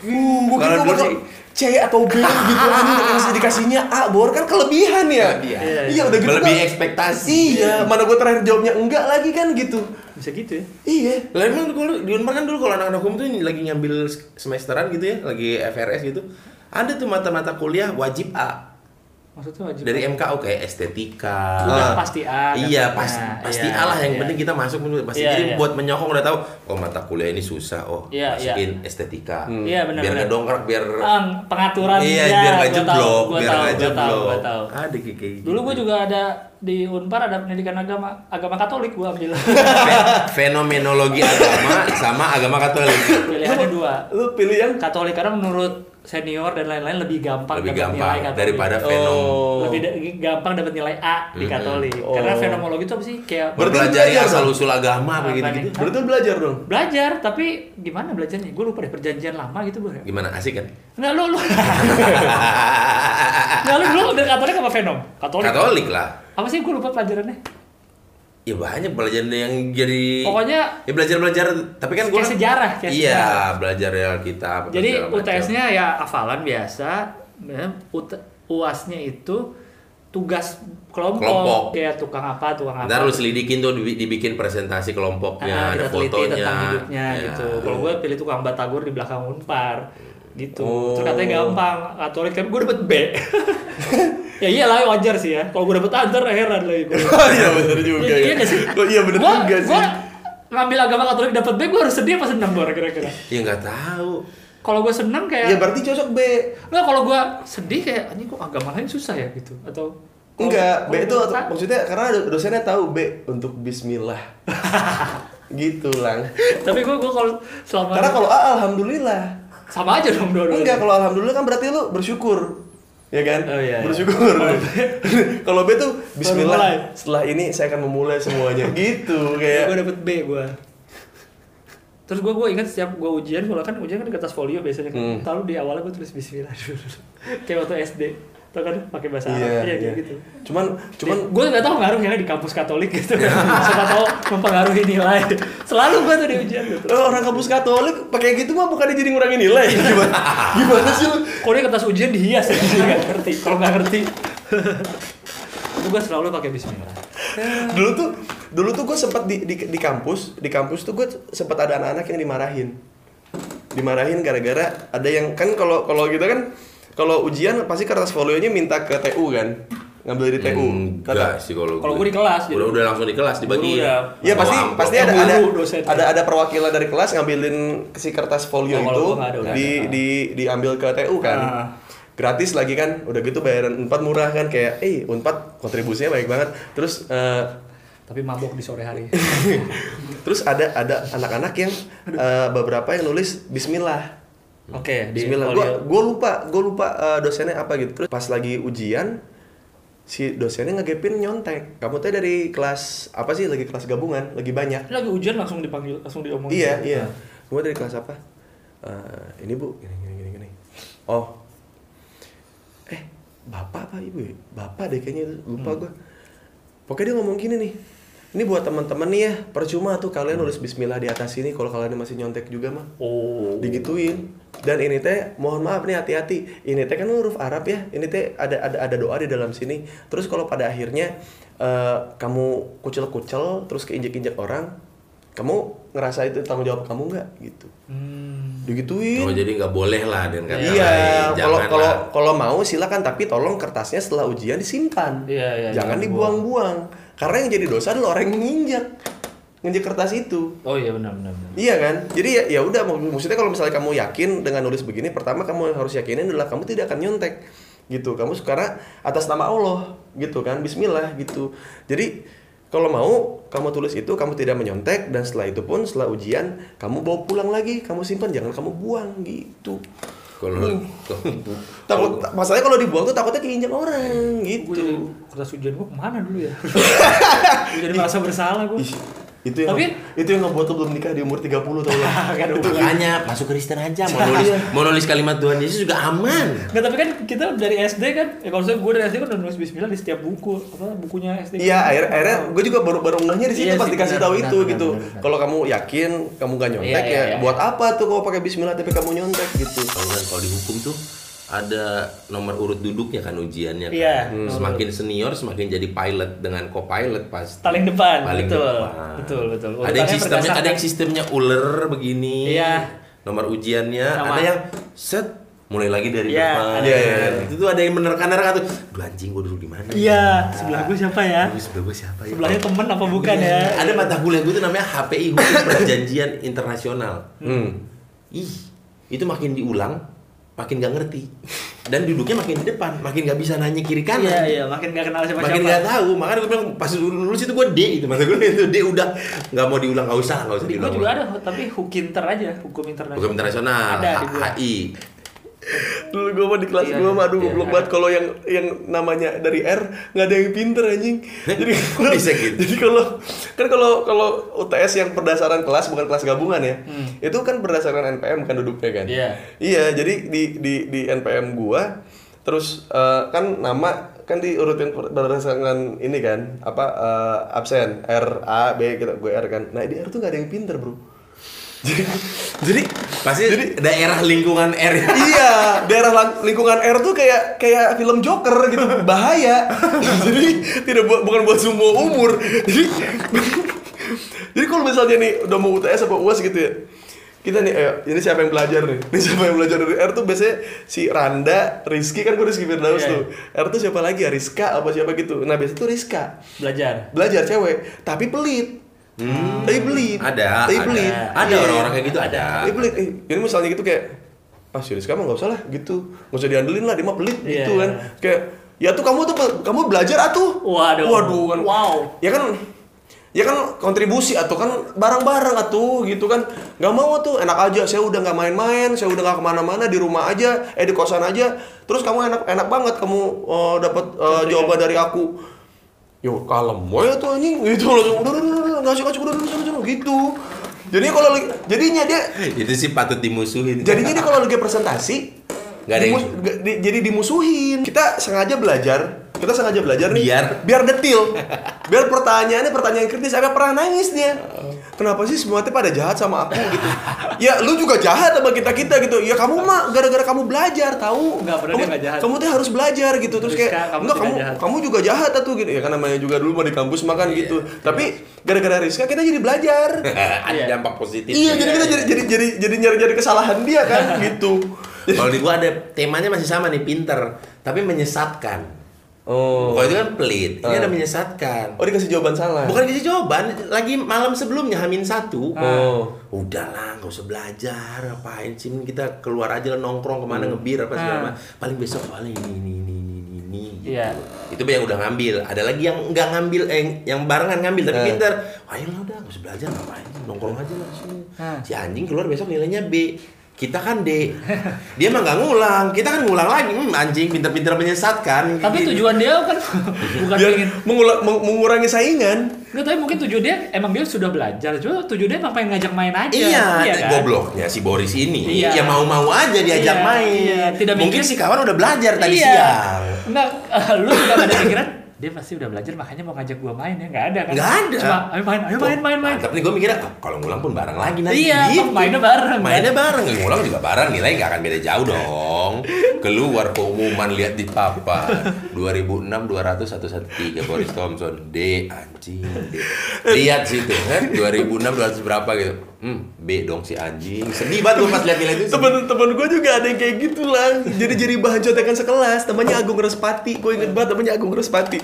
Uh, gua Kalau dulu sih- C atau B gitu anjing dikasih dikasihnya A bor kan kelebihan ya. Kelebihan. Iya, Iya udah gitu. Melebihi kan. ekspektasi. Iya, mana gua terakhir jawabnya enggak lagi kan gitu. Bisa gitu ya. Iya. Lah emang dulu di Unpar kan dulu kalau anak-anak hukum tuh lagi ngambil semesteran gitu ya, lagi FRS gitu. Ada tuh mata-mata kuliah wajib A. Maksudnya wajib. Dari MKU kayak estetika. Udah Ah. pasti A Iya, pas, pasti Iya, A lah yang iya. penting kita masuk pasti Iya, jadi iya. buat menyokong udah tahu oh mata kuliah ini susah oh Iya, masukin estetika Iya, benar, biar benar. nggak dongkrak biar Ah, pengaturan iya ya, biar nggak gua tahu, jeblok gua biar tahu, nggak gua tahu, jeblok gua ada kayak gitu Dulu gue juga ada di Unpar ada pendidikan agama agama Katolik gue ambil. Fe- fenomenologi agama sama agama Katolik Pilihannya dua. Lu pilih yang Katolik karena menurut senior dan lain-lain lebih gampang lebih dapat nilai gampang Katolik. daripada fenom Oh. lebih da- gampang dapat nilai A di Katolik. Oh. Karena fenomenologi itu apa sih? Kayak mempelajari belajar asal dong? usul agama Apa begitu nih? gitu Berarti lu belajar dong. belajar tapi gimana belajarnya? Gue lupa deh perjanjian lama gitu bro. gimana asik kan Enggak lu lu. Enggak lu dulu dari Katolik apa fenom? Katolik. Katolik lah Apa sih gue lupa pelajarannya? Ya banyak pelajaran yang jadi Pokoknya ya belajar belajar tapi kan gua Kayak sejarah, kayak iya sejarah. belajar ya kita Jadi UTS-nya ya hafalan biasa, ya, UAS-nya itu tugas kelompok, Kelompok. kayak tukang apa, tukang apa. Ntar lu selidikin tuh dibi- dibikin presentasi kelompoknya, ada kita teliti fotonya. tentang hidupnya Ya. gitu. Kalau gue pilih tukang batagor di belakang Unpar gitu. Oh. Terus katanya gampang, Katolik tapi gue dapet B. ya iyalah wajar sih ya. Kalau gue dapet A ntar heran lagi gue. Iya benar juga Iya, ya. iya sih? Oh iya benar Gua- juga sih. gua ngambil agama Katolik dapet B, gue harus sedih apa senang gue kira-kira? Ya nggak tahu. Kalau gue senang kayak Ya berarti cocok B. Nggak, kalau gue sedih kayak, ini kok agama lain susah ya gitu. Atau Enggak, B itu aku- maksudnya karena do- dosennya tahu B untuk bismillah. gitu lang. Tapi gue gue kalau selama Karena kalau A alhamdulillah. sama aja dong dua-duanya. Enggak, kalau alhamdulillah kan berarti lu bersyukur. Ya kan? Oh, iya, iya. bersyukur. kalau B tuh bismillah. Setelah ini saya akan memulai semuanya. gitu gue kayak dapet B gue terus gue gue ingat setiap gue ujian kalau kan ujian kan di kertas folio biasanya kan Hmm. lalu di awalnya gue tulis Bismillah dulu kayak waktu SD tau kan? Pakai bahasa Arab Iya, iya, kayak iya. gitu. Cuman cuman gue nggak tahu ngaruhnya di kampus Katolik gitu. Siapa tahu mempengaruhi nilai. Selalu gue tuh di ujian gitu. Eh, orang kampus Katolik pakai gitu mah bukannya jadi ngurangin nilai. Gimana? Gimana sih lu? kok dia kertas ujian dihias ya Dia nggak ngerti. Kalau nggak ngerti. Itu gue selalu pakai Bismillah. Dulu tuh dulu tuh gue sempat di, di di kampus di kampus tuh gue sempat ada anak-anak yang dimarahin. Dimarahin gara-gara ada yang kan kalau kalau gitu kan kalau ujian pasti kertas folionya minta ke TU kan ngambil dari TU Enggak sih kalau Kalau gue di kelas, Udah jadi. udah langsung di kelas dibagi. Ya. Iya pasti amplop. pasti ada ada ada ada perwakilan dari kelas ngambilin si kertas folio Oh, kalau itu ada, udah di ada. di diambil ke TU kan. Ah. Gratis lagi kan. Udah gitu bayaran Unpad murah kan kayak eh Unpad kontribusinya baik banget. Terus eh, tapi mabok di sore hari terus ada ada anak-anak yang eh, beberapa yang nulis bismillah. Oke di Bismillah. Gua gua lupa, gua lupa eh, dosennya apa gitu. Terus pas lagi ujian si dosennya ngegepin nyontek. Kamu teh dari kelas apa sih? Lagi kelas gabungan, lagi banyak. Ini lagi ujian langsung dipanggil langsung diomongin Iya, iya. Kamu dari kelas apa? "Eh, ini bu, gini, gini, gini, gini. Oh, eh, bapak apa ibu ya? Bapak deh kayaknya lupa gua. Pokoknya dia ngomong gini nih. Ini buat teman-teman nih ya, percuma tuh kalian nulis Bismillah di atas sini kalau kalian masih nyontek juga mah. oh Digituin. Dan ini teh, mohon maaf nih hati-hati. Ini teh kan huruf Arab ya. Ini teh ada ada ada doa di dalam sini. Terus kalau pada akhirnya eh, kamu kucel-kucel, terus keinjek-injek orang, kamu ngerasa itu tanggung jawab kamu nggak gitu. hmm. Digituin. Oh jadi nggak boleh lah dan kata Iya, kalau kalau kalau mau silakan tapi tolong kertasnya setelah ujian disimpan. Iya, iya, Jangan jangan dibuang-buang. Karena yang jadi dosa adalah orang yang nginjak. Nginjek kertas itu. oh iya benar benar, benar. Iya kan? Jadi ya ya udah mak- maksudnya kalau misalnya kamu yakin dengan nulis begini, pertama kamu harus yakinin adalah kamu tidak akan nyontek. Gitu. Kamu karena atas nama Allah gitu kan. Bismillah gitu. Jadi kalau mau kamu tulis itu kamu tidak menyontek dan setelah itu pun setelah ujian kamu bawa pulang lagi, kamu simpan jangan kamu buang gitu. Kalau Hmm. Takut masalahnya kalau dibuang tuh takutnya keinjak orang gitu. kertas ujian gue ke mana dulu ya Gua jadi merasa bersalah gue Ih, itu yang Tapi- itu yang ngebuat lo belum nikah di umur 30 tau lo. Gak ada hubungan. Makanya masuk Kristen aja mau nulis mau nulis kalimat Tuhan Yesus juga aman. Nggak, tapi kan kita dari SD kan, ya kalau saya gue dari SD kan udah nulis Bismillah di setiap buku, apa bukunya SD. Iya, akhirnya, akhirnya gue juga baru baru ngehnya di situ Iya pas sih, dikasih benar, tahu benar, itu benar, gitu. Kalau kamu yakin kamu gak nyontek Iya, iya, ya, iya. buat apa tuh kalau pakai Bismillah tapi kamu nyontek gitu. Kalau kan kalau di hukum tuh ada nomor urut duduknya kan ujiannya kan. Iya, Hmm. Semakin senior semakin jadi pilot dengan co-pilot pasti. Paling depan, Paling betul, depan. betul, betul. Ada yang Urutannya sistemnya berdasarkan- ada yang sistemnya uler begini. Iya. Nomor ujiannya Sama. ada yang set mulai lagi dari Iya, depan. Iya, iya, iya. Itu tuh ada yang menerka-nerka tuh. Duh anjing gua duduk di mana? Iya, sebelah gue siapa ya? Aduh, sebelah gua siapa ya? Sebelahnya temen apa bukan ya? Ada mata kuliah gue tuh namanya HPI Perjanjian Internasional. Hmm. Ih, itu makin diulang, makin gak ngerti. Dan duduknya makin di depan, makin gak bisa nanya kiri kanan. Iya, iya, makin gak kenal siapa Makin siapa. gak tahu, makanya gue bilang pas dulu nulis itu gue D itu mata gue itu D udah nggak mau diulang nggak usah nggak usah Di gue diulang. juga ada, tapi hukinter aja, hukum internasional. Hukum internasional, Ada. HI. Dulu gue mah di kelas Iya, gue mah aduh iya. goblok banget kalau yang yang namanya dari R nggak ada yang pinter anjing. Jadi bisa gitu? Jadi kalau kan kalau kalau UTS yang berdasarkan kelas bukan kelas gabungan ya. Itu kan berdasarkan NPM kan duduknya kan. Hmm. Iya. Iya, jadi di di di NPM gua terus eh, kan nama kan diurutin berdasarkan ini kan apa eh, absen R A B gitu gue R kan. Nah di R tuh gak ada yang pinter bro. Jadi jadi Pasti daerah lingkungan R. iya daerah lingkungan R tuh kayak kayak film Joker gitu bahaya. Jadi tidak buat bukan buat semua umur. Jadi jadi kalau misalnya nih udah mau UTS apa UAS gitu ya kita nih ayo ini siapa yang belajar nih? Ini siapa yang belajar dari R tuh biasanya si Randa Rizky kan gue Rizky Firdaus Iya. tuh. R tuh siapa lagi ya Rizka apa siapa gitu. Nah biasanya tuh Rizka. Belajar. belajar cewek. Tapi pelit tapi pelit Ada, tapi ada. pelit Ada Iya. orang-orang kayak gitu ada. Tapi pelit, eh, ini misalnya gitu kayak ah si Rizka mah nggak usah lah gitu nggak usah diandelin lah dia mah pelit Iya, gitu kan kayak Ya tuh kamu tuh kamu belajar atuh. Waduh. Waduh kan. Wow. Ya kan ya kan kontribusi atau kan bareng-bareng atuh gitu kan nggak mau tuh enak aja saya udah nggak main-main saya udah nggak ke mana-mana di rumah aja eh di kosan aja terus kamu enak enak banget kamu eh, dapat eh, jawaban dari aku yo kalem ya tuh anjing gitu langsung udah udah udah ngasih kasih udah udah udah gitu jadi kalau jadinya dia Itu sih patut dimusuhin. jadinya dia kalau lagi presentasi Nggak ada yang- di- jadi dimusuhin. Kita sengaja belajar. Kita sengaja belajar nih. Biar- biar detil. Biar pertanyaannya pertanyaan kritis agak pernah nangis dia. Kenapa sih semua tuh pada jahat sama aku gitu? Ya lu juga jahat sama kita kita gitu. Ya kamu mah gara-gara kamu belajar tahu? Nggak, bener kamu, dia jahat. kamu tuh harus belajar gitu. Terus Rizka, kayak kamu enggak kamu jahat." kamu juga jahat tuh gitu. Ya kan namanya juga dulu mau di kampus makan gitu. tapi gara-gara Rizka kita jadi belajar. Ada dampak positif. iya jadi kita jadi jadi jadi jadi nyari-nyari kesalahan dia kan gitu Kalau di gua ada temanya masih sama nih, pinter, tapi menyesatkan. oh Kalau itu kan pelit, ini Ah. ada menyesatkan. oh dikasih jawaban salah Bukan kasih jawaban, lagi malam sebelumnya Hamin satu. Oh. Udahlah, nggak usah belajar, apain sih kita keluar aja lah nongkrong ke mana ngebir apa segala macam. Paling besok paling ini ini ini ini ini. Gitu. Iya. Itu yang udah ngambil. Ada lagi yang nggak ngambil, eh yang barengan ngambil tapi Ah. pinter. Ayolah udah, nggak usah belajar ngapain? Nongkrong aja lah sini. Ah. Si anjing keluar besok nilainya B. Kita kan D. Dia mah nggak ngulang, kita kan ngulang lagi. Hmm, anjing pinter-pinter menyesatkan. Tapi Gitu. tujuan dia kan bukan biar ingin mengula- meng- mengurangi saingan Nggak, tapi mungkin tujuan dia emang dia sudah belajar. Cuma tujuan dia emang pengen ngajak main aja. Iya, kan? gobloknya si Boris ini. Iya. Ya mau-mau aja diajak Iya, main. iya. Tidak Mungkin mikir- si kawan udah belajar tadi Iya. siang. Enggak, eh, lu juga gak ada pikiran dia pasti udah belajar makanya mau ngajak gua main ya nggak ada kan Nggak ada. cuma ayo main ayo main main main Tapi gue mikirnya "Ah, kalau ngulang pun bareng lagi nanti. Iya, Gitu. mainnya bareng, Mainnya kan? bareng, ngulang juga bareng. Nilai nggak akan beda jauh dong. Keluar pengumuman lihat di papan 2006 200 113 Boris Thompson D anjing D. Lihat situ kan 2006 200 berapa gitu. Hmm, B dong si anjing. Sedih banget gue pas lihat nilai itu. temen-temen gue juga ada yang kayak gitu lah jadi jadi bahan contekan sekelas. Namanya Agung Respati gue inget banget namanya Agung Respati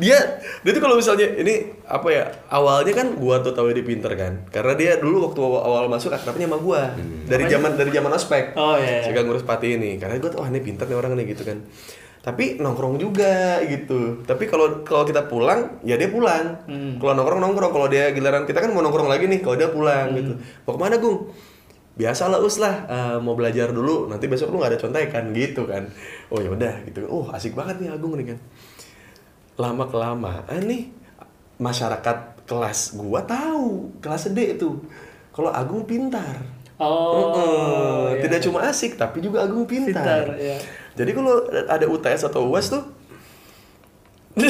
dia dia tuh kalau misalnya ini apa ya awalnya kan gue tuh tahu dia pinter kan. Karena dia dulu waktu awal, awal masuk akrabnya sama gue dari zaman dari zaman ospek. Oh, iya, iya. si Agung Respati ini. Karena gue tuh wah ini pinter nih orang nih gitu kan tapi nongkrong juga gitu. Tapi kalau kalau kita pulang ya dia pulang. Hmm. kalau nongkrong nongkrong. Kalau dia giliran kita kan mau nongkrong lagi nih kalau dia pulang gitu. Mau ke mana Gung? Biasa lah us lah. Eh, mau belajar dulu nanti besok lu nggak ada contekan gitu kan. Oh ya udah gitu. Oh asik banget nih Agung nih kan. Lama kelamaan nih masyarakat kelas gua tahu kelas D itu kalau Agung pintar. Oh Heeh, iya. tidak cuma asik tapi juga Agung pintar, Pintar, iya. Jadi kalau ada UTS atau UAS tuh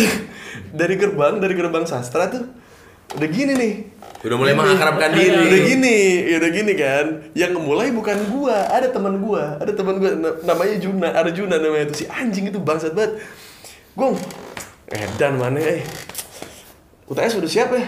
dari gerbang dari gerbang sastra tuh udah gini nih Udah mulai Gini. mengakrabkan Udah diri. gini, ya udah gini kan. Yang ngemulai bukan gua, ada teman gua, ada teman gua na- namanya Juna, Arjuna namanya itu si anjing itu bangsat banget. Gong, edan mana eh. UTS udah siap ya?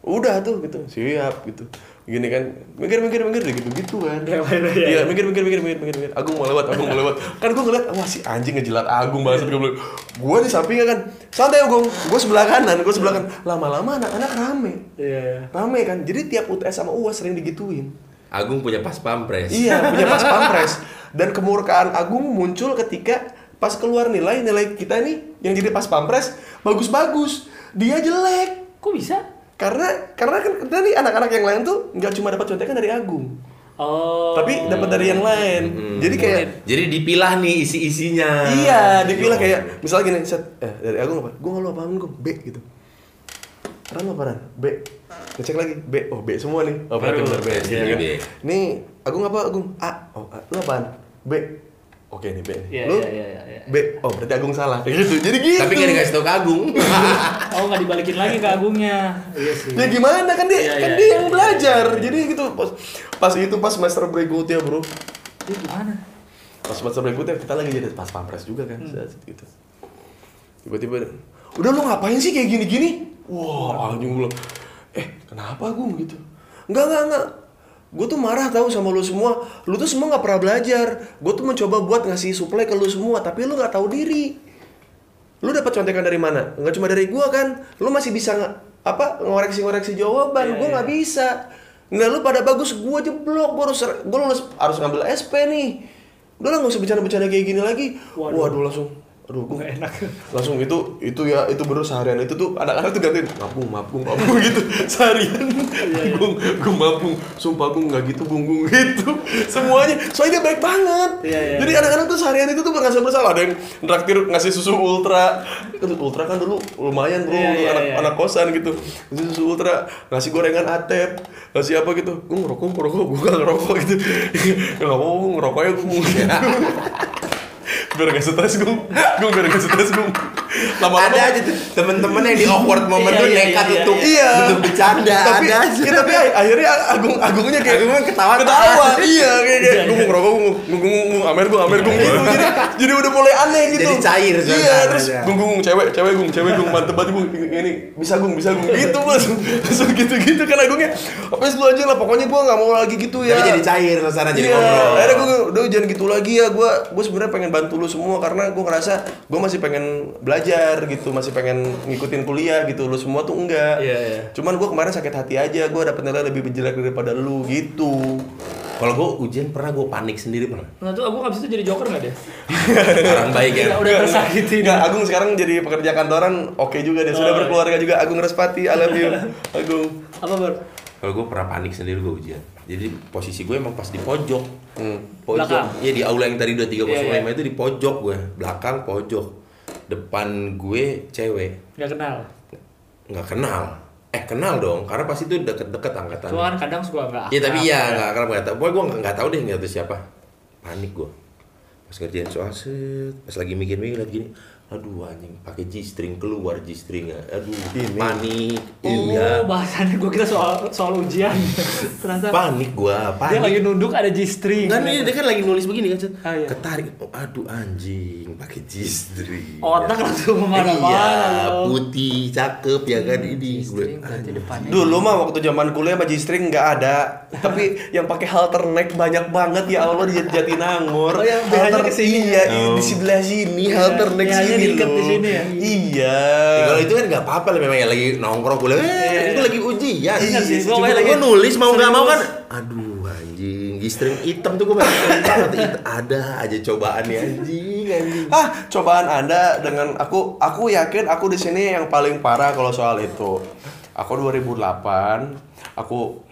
Udah tuh gitu, siap gitu. Gini kan, mikir mikir mikir gitu gitu kan. Ya, ya, ya. Iya, mikir mikir mikir mikir mikir mikir. Agung mau lewat, Agung mau lewat. Kan gua ngeliat, wah si anjing ngejilat Agung banget. Gua bilang, gua di sampingnya kan, santai Agung. Gua sebelah kanan, gua sebelah kanan. Lama-lama anak-anak rame. iya Rame kan, jadi tiap UTS sama UAS sering digituin. Agung punya pas pampres. Iya, punya pas pampres. Dan kemurkaan Agung muncul ketika pas keluar nilai, nilai kita nih yang jadi pas pampres bagus-bagus. Dia jelek. kok bisa Karena karena kan nih anak-anak yang lain tuh nggak cuma dapat contekan dari Agung, oh tapi dapat dari yang lain. Jadi kayak Jadi dipilah nih isi-isinya. iya, dipilah kayak misalnya gini, set, eh dari Agung apa? Gue nggak lu apaan gue, B gitu. Ran lu apaan? B. Ngecek lagi, B. Oh, B semua nih. Oh, berarti benar B. Iya, Iya, kan? Nih, Agung apa Agung? A. Oh, A. Lu apaan? B. Oke nih B nih. Iya, Lu iya, iya, iya, iya. B. Oh, berarti Agung salah. Gitu. Jadi gitu. Tapi nggak dikasih tau ke Agung. oh nggak dibalikin lagi ke agungnya iya sih Ya gimana kan dia Iya, kan iya, dia iya, yang iya. belajar. Jadi gitu pas pas itu pas semester berikutnya, Bro. Dia gimana Pas semester berikutnya kita lagi jadi pas pampres juga kan. Hmm. Gitu. Tiba-tiba udah lu ngapain sih kayak gini-gini? Wah, anjing gue bilang, eh kenapa Agung gitu? Enggak, enggak, enggak. Gue tuh marah tahu sama lu semua. Lu tuh semua nggak pernah belajar. Gue tuh mencoba buat ngasih supply ke lu semua, tapi lu nggak tahu diri. Lu dapat contekan dari mana? Nggak cuma dari gua kan. Lu masih bisa nge- apa ngoreksi-ngoreksi jawaban. Gua iya. nggak bisa. Nah lu pada bagus, gua jeblok. Gua harus harus, harus ngambil SP nih. Udah lah nggak usah bercanda-bercanda kayak gini lagi. Waduh. Waduh langsung aduh gue Nggak enak. langsung itu itu ya itu baru seharian itu tuh anak-anak tuh gantiin mabung mabung mabung gitu. Seharian. Iya, gung gung mabung. Sumpah gung nggak gitu gung gung gitu. Semuanya soalnya dia baik banget. Iya, iya. jadi anak-anak tuh seharian itu tuh ngerasa bersalah. Ada yang traktir ngasih susu ultra. Ultra kan dulu lumayan bro. Iya, iya, anak iya. anak kosan gitu. Ngasih susu ultra ngasih gorengan atep ngasih apa gitu. Gue ngerokok ngerokok. Gue gak ngerokok gitu. Ya nggak mau ngerokoknya gue biar gak stres gue gue biar gak stres gue lama-lama ada aja tuh temen-temen yang di awkward moment Iya, tuh iya, nekat iya, untuk iya. untuk bercanda tapi, ada aja. ya, tapi akhirnya Agung Agungnya kayak Agungnya ketawa ketawa. Iya kayak kayak gue mau ngerokok gue gue gue gue amer gue amer gue gitu jadi jadi udah mulai aneh gitu. Jadi cair iya terus gung gung cewek cewek gung cewek gung mantep banget gung. Ini bisa gung bisa gung. Gitu langsung langsung gitu gitu kan Agungnya apa sih lu aja lah pokoknya gue nggak mau lagi gitu ya. tapi jadi cair suasana jadi ngobrol. Akhirnya gue udah jangan gitu lagi ya. Gue gue sebenarnya pengen bantu lu semua karena gue ngerasa gue masih pengen belajar gitu masih pengen ngikutin kuliah gitu lu semua tuh enggak Iya, iya. cuman gue kemarin sakit hati aja gue dapet nilai lebih jelek daripada lu gitu kalau gue ujian pernah gue panik sendiri pernah Nah tuh aku abis itu jadi joker nggak dia? orang baik ya Udah, tersakiti. Nggak, Agung sekarang jadi pekerja kantoran oke juga dia sudah Oh, iya. berkeluarga juga Agung Respati I love you Agung Apa bar? Kalau gue pernah panik sendiri gue ujian jadi posisi gue emang pas di pojok Hmm. pojok Belakang. iya di aula yang tadi 2305 Iya, iya. itu di pojok gue belakang pojok depan gue cewek Nggak kenal. nggak kenal eh kenal dong karena pasti itu deket-deket angkatan Cuma kan kadang suka nggak. Iya tapi akrab, ya ya. nggak akrab nggak tahu. Pokoknya gue nggak tahu deh nggak tahu siapa. Panik gue. Pas ngerjain soal set, pas lagi mikir-mikir liat gini, aduh anjing pakai G string keluar G string aduh Ini. panik Oh, iya bahasannya gue kira soal soal ujian. Ternyata panik gue dia panik lagi nunduk ada G-string. Enggak nih dia kan lagi nulis begini kan Cet. Ah, iya. ketarik oh, aduh anjing pakai G string Otak langsung ke mana-mana iya putih cakep ya kan ini G-string Gue, berarti depannya. Dulu mah waktu zaman kuliah sama G-string nggak ada. Tapi yang pakai halter neck banyak banget ya Allah di Jatinangor. Oh, yang sini Iya, ya? i- di sebelah sini Iya, halter neck BH-nya sini diikat loh. di sini ya? Iya. Ya, kalau itu kan nggak apa-apa lah memang ya lagi nongkrong kuliah. Eh, Iya, itu iya. lagi ujian. Bener sih, gue lagi nulis mau nggak mau kan. Aduh anjing, gistring hitam tuh gue banget. Ada aja cobaan nih anjing, anjing. Ah, cobaan Anda dengan aku aku yakin aku di sini yang paling parah kalau soal itu. Aku 2008, aku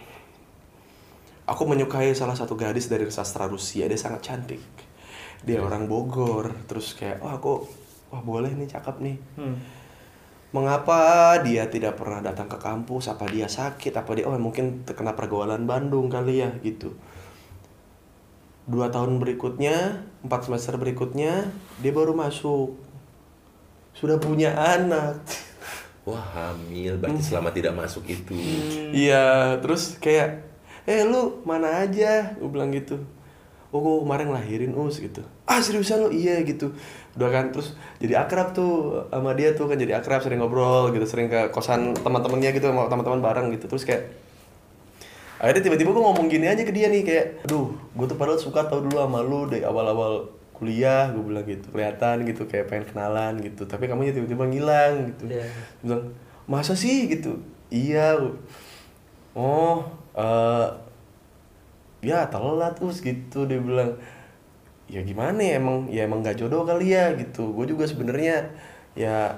aku menyukai salah satu gadis dari sastra Rusia. Dia sangat cantik. Dia orang Bogor. Terus kayak, "Oh, aku wah boleh nih, cakep nih." Hmm. Mengapa dia tidak pernah datang ke kampus? Apa dia sakit? Apa dia oh mungkin terkena pergaulan Bandung kali ya gitu. Dua tahun berikutnya, empat semester berikutnya, dia baru masuk. Sudah punya anak. Wah hamil, berarti selama tidak masuk itu. Iya, terus kayak, eh lu mana aja? Gue bilang gitu. Oh, gue kemarin lahirin us gitu. Ah seriusan lu? Iya gitu. Udah kan terus jadi akrab tuh sama dia tuh kan jadi akrab sering ngobrol gitu, sering ke kosan teman-temannya gitu sama teman-teman bareng gitu. Terus kayak akhirnya tiba-tiba gue ngomong gini aja ke dia nih kayak, aduh, gue tuh padahal suka tau dulu sama lu dari awal-awal kuliah, gue bilang gitu, kelihatan gitu kayak pengen kenalan gitu. Tapi kamu tiba-tiba ngilang gitu. Dia bilang, masa sih gitu? Iya. Oh, eh ya telat us gitu dia bilang. Ya gimana ya emang ya emang gak jodoh kali ya gitu. Gue juga sebenarnya ya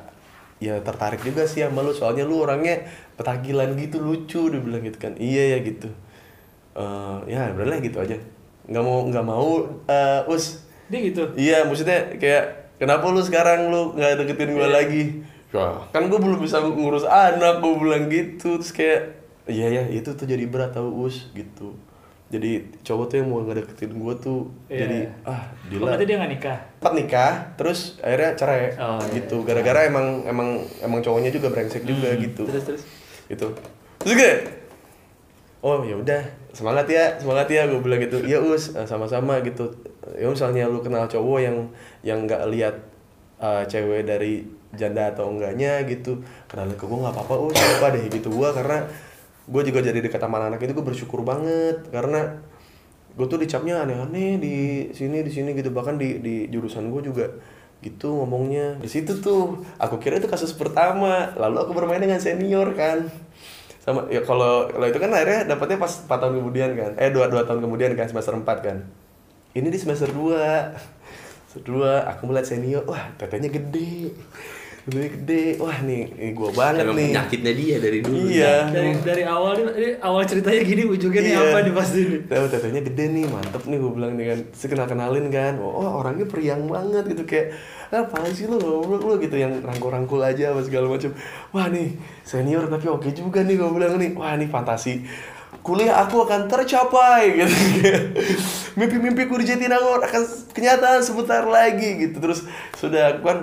ya tertarik juga sih sama lu soalnya lu orangnya petakilan gitu lucu dia bilang gitu kan. Iya ya gitu. Eh ya udahlah gitu aja. nggak mau nggak mau eh, us Dia gitu. Iya, maksudnya kayak kenapa lu sekarang lu nggak deketin gue lagi? Ya, kan gue belum bisa ngurus anak, gue bilang gitu. Terus kayak, iya ya, itu tuh jadi berat tau us gitu. Jadi cowok tuh yang mau ngedeketin gue tuh Iya. jadi ah Oh, gila. berarti dia nggak nikah. Sempat nikah, terus akhirnya cerai Oh, iya, gitu. iya. Gara-gara emang emang emang cowoknya juga brengsek juga gitu. Terus terus. Gitu. Terus gue Oh ya udah semangat ya semangat ya gue bilang gitu iya us eh, sama-sama gitu ya misalnya lu kenal cowok yang yang nggak lihat eh, cewek dari janda atau enggaknya gitu kenalin ke gue nggak apa-apa us apa deh gitu gue karena gue juga jadi dekat sama anak itu gue bersyukur banget. Karena gue tuh dicapnya aneh-aneh di sini di sini gitu. Bahkan di di jurusan gue juga gitu ngomongnya. Di situ tuh aku kira itu kasus pertama. Lalu aku bermain dengan senior kan. Sama ya kalau kalau itu kan akhirnya dapatnya pas 4 tahun kemudian kan. Eh dua dua tahun kemudian kan semester 4 kan. Ini di semester 2 Kedua, aku melihat senior, wah tetenya gede. Tetenya gede. Wah nih, ini gua banget Emang nih. penyakitnya dia dari dulu. Iya. Dari dari awal nih, ini awal ceritanya gini, ujungnya nih Iya. apa nih pasti ini. Tahu tetenya gede nih, mantep nih gue bilang nih kan. Terus kenal kenalin kan, oh orangnya periang banget gitu kayak apa sih lo goblok lo gitu yang rangkul-rangkul aja apa segala macam. Wah nih senior tapi oke juga nih gue bilang nih. Wah nih fantasi kuliah aku akan tercapai gitu. Mimpi-mimpiku di Jatinangor akan kenyataan sebentar lagi gitu. Terus sudah aku kan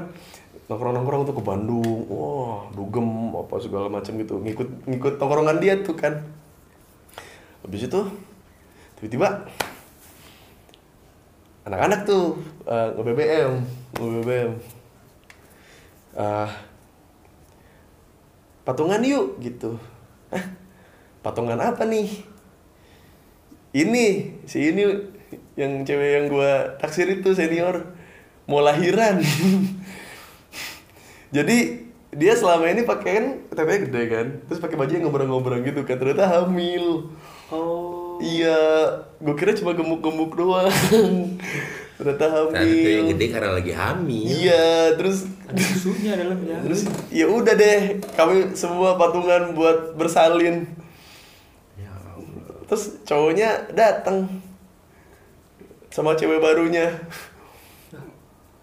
nongkrong-nongkrong tuh ke Bandung, wah dugem apa segala macam gitu, ngikut ngikut tongkrongan dia tuh kan. Habis itu tiba-tiba anak-anak tuh uh, nge-BBM, nge-BBM. Ah, patungan yuk gitu. Hah? Patungan apa nih? Ini, si ini yang cewek yang gua taksir itu senior mau lahiran. Jadi dia selama ini pakai kan tetenya gede kan, terus pakai baju yang ngobrol-ngobrol gitu kan, ternyata hamil. Oh. Iya, gue kira cuma gemuk-gemuk doang. ternyata hamil. Itu yang gede karena lagi hamil. Iya, terus Ada susunya dalamnya. terus ya udah deh, kami semua patungan buat bersalin. Ya Terus cowoknya datang sama cewek barunya.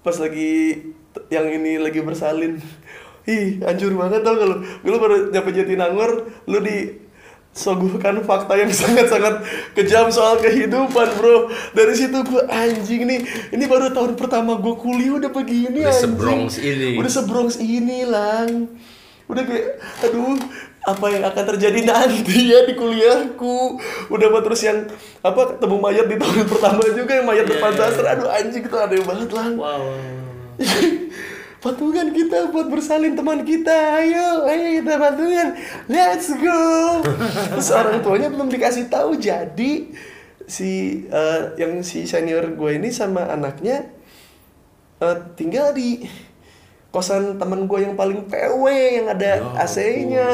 Pas lagi yang ini lagi bersalin. Ih, hancur banget tau kalau lu? Baru nyampe Jatinangor, lu di soguhkan fakta yang sangat-sangat kejam soal kehidupan bro. Dari situ gue anjing nih ini baru tahun pertama gue kuliah udah begini Udah anjing. sebrongs ini. udah sebrongs ini lang. Udah kayak aduh apa yang akan terjadi nanti ya di kuliahku? Udah mah terus yang apa ketemu mayat di tahun pertama juga yang mayat depan sastra aduh anjing itu aneh banget lang. Wow. patungan kita buat bersalin teman kita. Ayo ayo kita patungan. Let's go. Terus orang tuanya belum dikasih tahu. Jadi si eh, yang si senior gue ini sama anaknya eh, tinggal di kosan temen gue yang paling PW yang ada Ya AC-nya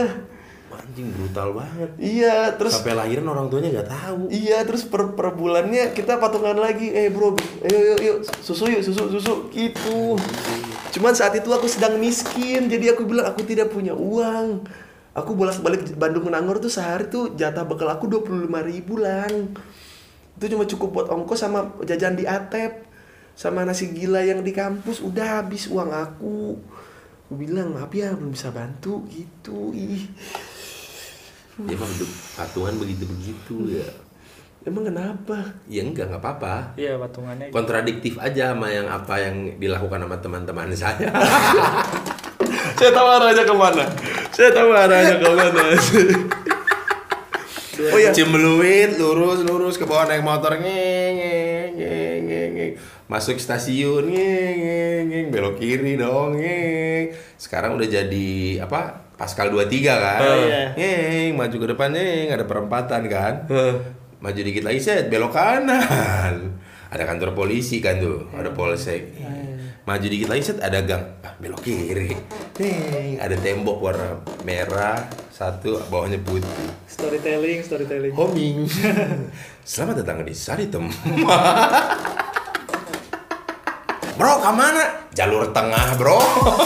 Anjing brutal banget. iya terus Sampai lahiran orang tuanya nggak tahu. Iya, terus per, per bulannya kita patungan lagi. Eh bro, ayo yuk, yuk susu yuk, susu susu gitu. Cuman saat itu aku sedang miskin, jadi aku bilang aku tidak punya uang. Aku bolak balik Bandung Nangor tuh sehari tuh jatah bekal aku 25 ribu lang. Itu cuma cukup buat ongkos sama jajan di Atep. Sama nasi gila yang di kampus udah habis uang aku. Aku bilang maaf ya belum bisa bantu gitu. Ih. Ya, Emang hidup patungan begitu-begitu ya. Emang kenapa? Ya enggak, nggak apa-apa. Iya patungannya. Kontradiktif aja sama yang apa yang dilakukan sama teman-teman saya. Saya tahu arahnya ke mana. Saya tahu arahnya ke mana. oh iya. Cembeluit, lurus, lurus ke bawah naik motor ngeng, ngeng, ngeng, ngeng, ngeng. Masuk stasiun ngeng, ngeng, ngeng. belok kiri dong ngeng. Sekarang udah jadi apa? Pascal 23 kan. Oh, iya. Ngeng, maju ke depan ngeng, ada perempatan kan. Heh. Maju dikit lagi set, belok kanan. Ada kantor polisi kan tuh, ada polsek. Maju dikit lagi set, ada gang. Ah, belok kiri. Ngeng, ada tembok warna merah, satu bawahnya putih. Storytelling, storytelling. Homing. Selamat datang di Saritem. bro, ke mana? Jalur tengah, bro.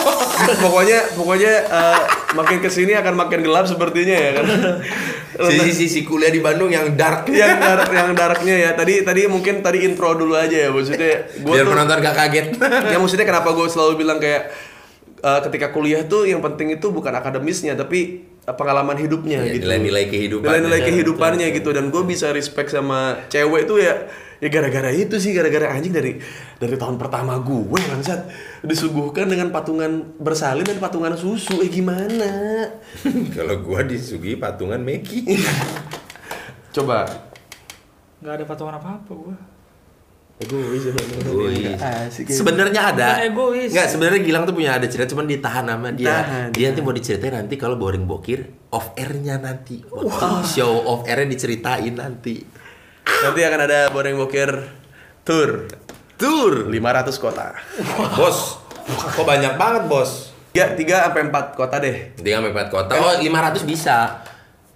pokoknya pokoknya eh, makin ke sini akan makin gelap sepertinya ya kan. Sisi-sisi kuliah di Bandung yang dark. yang dark yang darknya ya. Tadi tadi mungkin tadi intro dulu aja ya maksudnya. Gua Biar tuh, penonton gak kaget. ya maksudnya kenapa gue selalu bilang kayak eh, ketika kuliah tuh yang penting itu bukan akademisnya tapi pengalaman hidupnya Iya, gitu. nilai-nilai kehidupannya. Nilai-nilai kehidupannya gitu dan gue bisa respect sama cewek itu ya ya gara-gara itu sih gara-gara anjing dari dari tahun pertama gue bangsat disuguhkan dengan patungan bersalin dan patungan susu eh gimana Kalau gua disugi patungan Meki. coba Nggak ada patungan apa-apa gua. Egois ya Egois. asik ya. Sebenarnya ada. Bukan egois. Enggak, sebenarnya Gilang tuh punya ada cerita cuman ditahan sama dia. Ditahan, dia nanti mau diceritain nanti kalau boring bokir off air-nya nanti. Waktu Show off air-nya diceritain nanti. nanti akan ada boreng bokir tour Tur. 500 kota Bos. Kok banyak banget, Bos? tiga tiga sampai empat kota deh Tiga sampai empat kota. Oh, 500 bisa.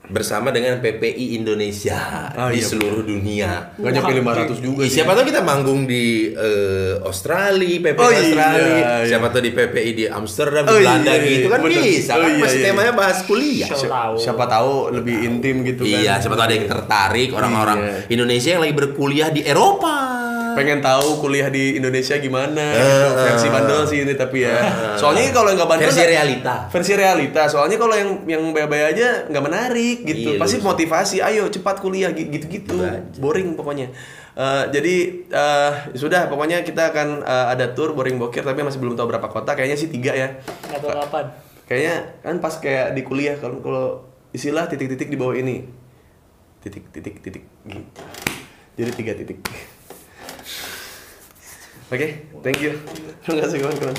Bersama dengan PPI Indonesia Oh, di iya, seluruh dunia. Gak nyampe 500 juga Ih, sih. Siapa tahu kita manggung di eh, Australia, PPI Oh, iya, Australia. iya. Siapa tahu di PPI di Amsterdam, Oh, di Belanda iya, iya, gitu kan bener. bisa. Oh, kan iya, masih iya. temanya bahas kuliah. Siapa tahu. Siapa tahu lebih intim gitu kan. Iya, siapa tahu ada yang tertarik orang-orang Iya. Indonesia yang lagi berkuliah di Eropa. Pengen tahu kuliah di Indonesia gimana Eh, gitu. versi eh. bandel sih ini tapi ya soalnya kalau yang nggak bandel Versi realita. versi realita soalnya kalau yang yang baya aja nggak menarik gitu Iya, pasti lurus. motivasi ayo cepat kuliah Gitu aja. boring pokoknya Eh, jadi eh, sudah pokoknya kita akan eh, ada tour boring bokir tapi masih belum tahu berapa kota kayaknya sih tiga ya Nggak tahu kapan. kayaknya kan pas kayak di kuliah kalau kalau istilah titik-titik di bawah ini titik titik titik gitu jadi tiga titik oke thank you. Terima kasih kawan-kawan